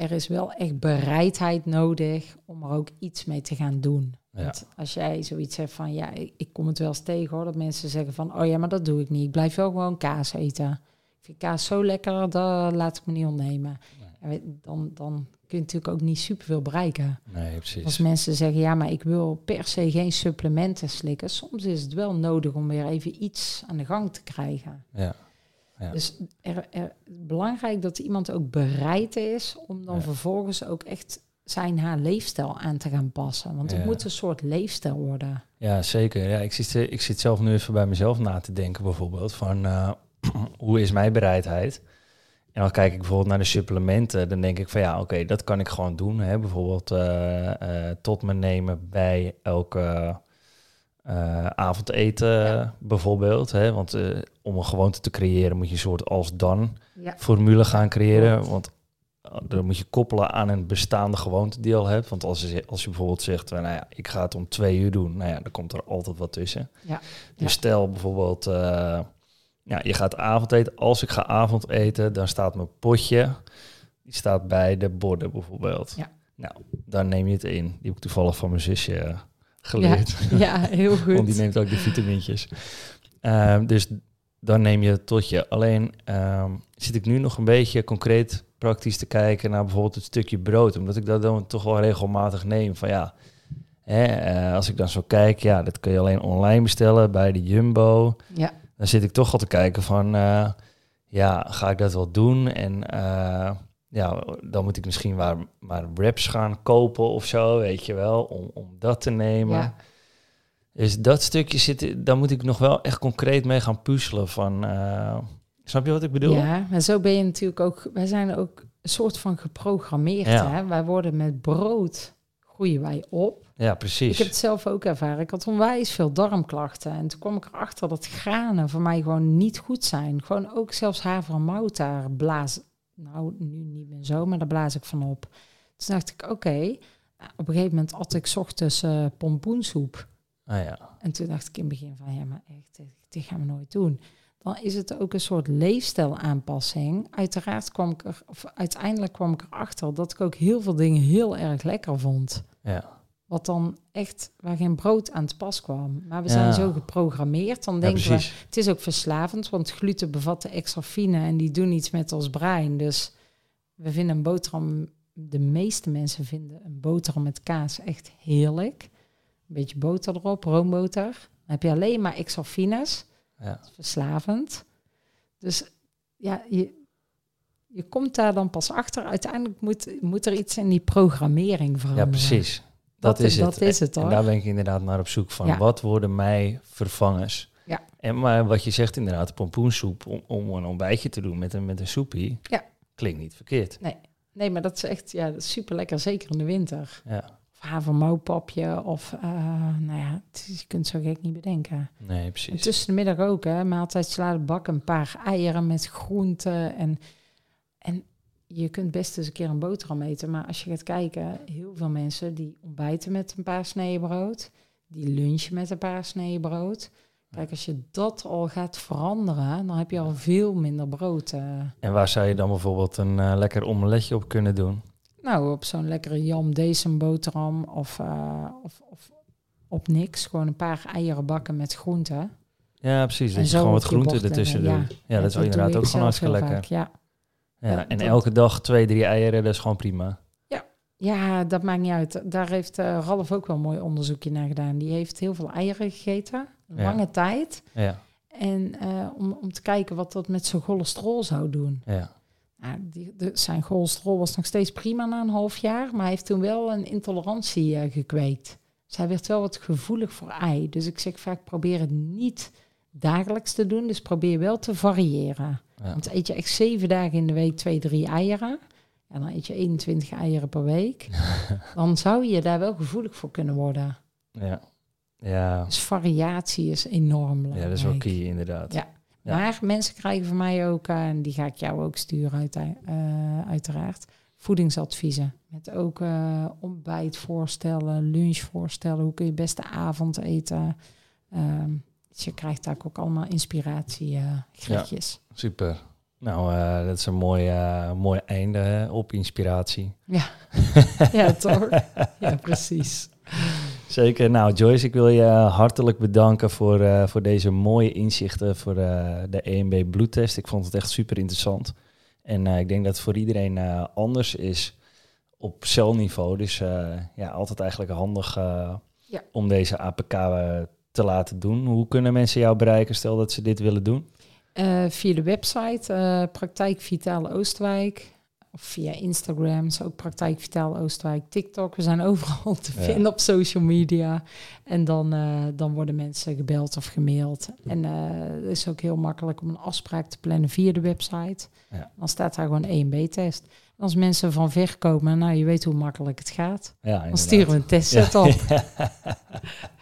er is wel echt bereidheid nodig om er ook iets mee te gaan doen. Ja. Want als jij zoiets zegt van, ja, ik, ik, kom het wel eens tegen hoor, dat mensen zeggen van, oh ja, maar dat doe ik niet. Ik blijf wel gewoon kaas eten. Ik vind kaas zo lekker, dat laat ik me niet ontnemen. Nee. Dan, dan kun je natuurlijk ook niet superveel bereiken. Nee, precies. Als mensen zeggen, ja, maar ik wil per se geen supplementen slikken. Soms is het wel nodig om weer even iets aan de gang te krijgen. Ja. Ja. Dus er, er, belangrijk dat iemand ook bereid is om dan Ja. vervolgens ook echt zijn haar leefstijl aan te gaan passen. Want het Ja. moet een soort leefstijl worden. Ja, zeker. Ja, ik, zit, ik zit zelf nu even bij mezelf na te denken bijvoorbeeld van eh, hoe is mijn bereidheid? En dan kijk ik bijvoorbeeld naar de supplementen, dan denk ik van ja, oké, dat kan ik gewoon doen. Hè? Bijvoorbeeld eh, eh, tot me nemen bij elke eh, avondeten Ja. bijvoorbeeld. Hè? Want eh, om een gewoonte te creëren moet je een soort als-dan Ja. formule gaan creëren. Want uh, dan moet je koppelen aan een bestaande gewoonte die je al hebt. Want als je, als je bijvoorbeeld zegt, nou ja, ik ga het om twee uur doen, nou ja, dan komt er altijd wat tussen. Ja. Dus stel bijvoorbeeld, eh, ja, je gaat avondeten. Als ik ga avondeten, dan staat mijn potje, die staat bij de borden bijvoorbeeld. Ja. Nou, dan neem je het in. Die heb ik toevallig van mijn zusje eh, geleerd. Ja, heel goed. Want die neemt ook de vitamintjes. Ehm, dus dan neem je het tot je. Alleen ehm, zit ik nu nog een beetje concreet praktisch te kijken naar bijvoorbeeld het stukje brood. Omdat ik dat dan toch wel regelmatig neem. Van ja, hè, eh, als ik dan zo kijk, ja, dat kun je alleen online bestellen bij de Jumbo. Ja, Dan zit ik toch al te kijken van, eh, ja, ga ik dat wel doen? En eh, ja, dan moet ik misschien maar, maar wraps gaan kopen of zo, weet je wel, om, om dat te nemen. ja. Dus dat stukje zit, daar moet ik nog wel echt concreet mee gaan puzzelen. Van, eh, snap je wat ik bedoel? ja, maar zo ben je natuurlijk ook... Wij zijn ook een soort van geprogrammeerd. Ja. Hè? Wij worden met brood, groeien wij op. Ja, precies. Ik heb het zelf ook ervaren. Ik had onwijs veel darmklachten. En toen kwam ik erachter dat granen voor mij gewoon niet goed zijn. Gewoon ook zelfs haver en mout daar blaas... Nou, nu niet meer zo, maar daar blaas ik van op. Toen dacht ik, oké. Nou, op een gegeven moment at ik 's ochtends eh, pompoensoep. Ah, ja. En toen dacht ik in het begin van, ja, maar echt, dit, dit gaan we nooit doen. Dan is het ook een soort leefstijlaanpassing. Uiteraard kwam ik er, of uiteindelijk kwam ik erachter dat ik ook heel veel dingen heel erg lekker vond. Ja. Wat dan echt, waar geen brood aan te pas kwam. Maar we Ja. zijn zo geprogrammeerd, dan ja, denken we, het is ook verslavend, want gluten bevatten extrafine en die doen iets met ons brein. Dus we vinden een boterham, de meeste mensen vinden een boterham met kaas echt heerlijk. Een beetje boter erop, roomboter. Dan heb je alleen maar extrafines, Ja. verslavend. Dus ja, je, je komt daar dan pas achter. Uiteindelijk moet, moet er iets in die programmering ja, veranderen. precies. Dat, Dat- is het. dat is het, En daar ben ik inderdaad naar op zoek van. Ja. Wat worden mij vervangers? Ja. En maar wat je zegt inderdaad, pompoensoep om, om een ontbijtje te doen met een, met een soepie. Ja. Klinkt niet verkeerd. Nee, maar dat is echt ja, super lekker, zeker in de winter. Ja. havermoutpapje of, uh, nou ja, je kunt zo gek niet bedenken. Nee, precies. En tussen de middag ook, hè, maaltijd salade, bak, een paar eieren met groenten en, en je kunt best eens een keer een boterham eten, maar als je gaat kijken, heel veel mensen die ontbijten met een paar sneeën brood, die lunchen met een paar sneeën brood. Kijk, als je dat al gaat veranderen, dan heb je al veel minder brood. Uh. En waar zou je dan bijvoorbeeld een uh, lekker omeletje op kunnen doen? Nou, op zo'n lekkere jam deze boterham of, uh, of, of, op niks. Gewoon een paar eieren bakken met groenten. Ja, precies. Dat je gewoon wat groenten ertussen doen. Ja, ja, dat is inderdaad ook gewoon hartstikke lekker. Vaak, ja. Ja, en elke dag twee, drie eieren, dat is gewoon prima. Ja, ja dat maakt niet uit. Daar heeft uh, Ralf ook wel een mooi onderzoekje naar gedaan. Die heeft heel veel eieren gegeten, lange tijd. Ja. En uh, om, om te kijken wat dat met zijn cholesterol zou doen. Ja. Nou, die, de, zijn cholesterol was nog steeds prima na een half jaar, maar hij heeft toen wel een intolerantie uh, gekweekt. Dus hij werd wel wat gevoelig voor ei. Dus ik zeg vaak, probeer het niet dagelijks te doen. Dus probeer wel te variëren. Ja. Want eet je echt zeven dagen in de week twee, drie eieren. En dan eet je 21 eieren per week. dan zou je daar wel gevoelig voor kunnen worden. Ja. ja. Dus variatie is enorm belangrijk. Ja, dat is wel key inderdaad. Ja. Maar mensen krijgen van mij ook, uh, en die ga ik jou ook sturen uit, uh, uiteraard, voedingsadviezen. Met ook uh, ontbijtvoorstellen, lunchvoorstellen. Hoe kun je beste avond eten? Um, dus je krijgt daar ook allemaal inspiratie Ja, super. Nou, uh, dat is een mooi, uh, mooi einde hè, op inspiratie. Ja, ja toch? ja, precies. Zeker. Nou, Joyce, ik wil je hartelijk bedanken voor, uh, voor deze mooie inzichten voor de EMB bloedtest. Ik vond het echt super interessant. En ik denk dat het voor iedereen anders is op celniveau. Dus ja, altijd eigenlijk handig ja. om deze APK te laten doen. Hoe kunnen mensen jou bereiken, stel dat ze dit willen doen? Uh, via de website uh, Praktijk Vitale Oostwijk. Of via Instagram, is ook Praktijk Vitale Oostwijk. TikTok, we zijn overal te vinden op social media. En dan, uh, dan worden mensen gebeld of gemaild. En het is ook heel makkelijk om een afspraak te plannen via de website. Ja. Dan staat daar gewoon 1B-test. Als mensen van ver komen, nou je weet hoe makkelijk het gaat. Ja, dan sturen we een testset op.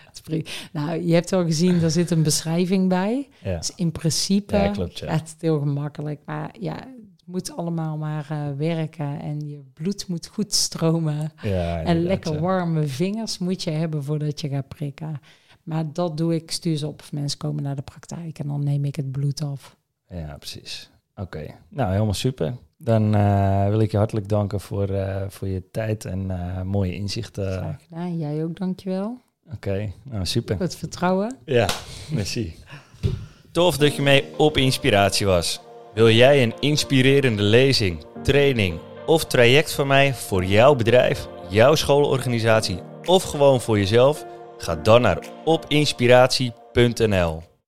Nou, je hebt al gezien, daar zit een beschrijving bij. Ja. Dus in principe ja, klopt, ja. het is heel gemakkelijk. Maar ja, het moet allemaal maar uh, werken. En je bloed moet goed stromen. En lekker warme vingers moet je hebben voordat je gaat prikken. Maar dat doe ik, stuur ze op. Mensen komen naar de praktijk en dan neem ik het bloed af. Ja, precies. Oké, nou helemaal super. Dan uh, wil ik je hartelijk danken voor, uh, voor je tijd en uh, mooie inzichten. Graag gedaan. Jij ook, dankjewel. Oké, nou super. Het vertrouwen. Ja, merci. Tof dat je mee op inspiratie was. Wil jij een inspirerende lezing, training of traject van mij voor jouw bedrijf, jouw schoolorganisatie of gewoon voor jezelf? Ga dan naar opinspiratie.nl.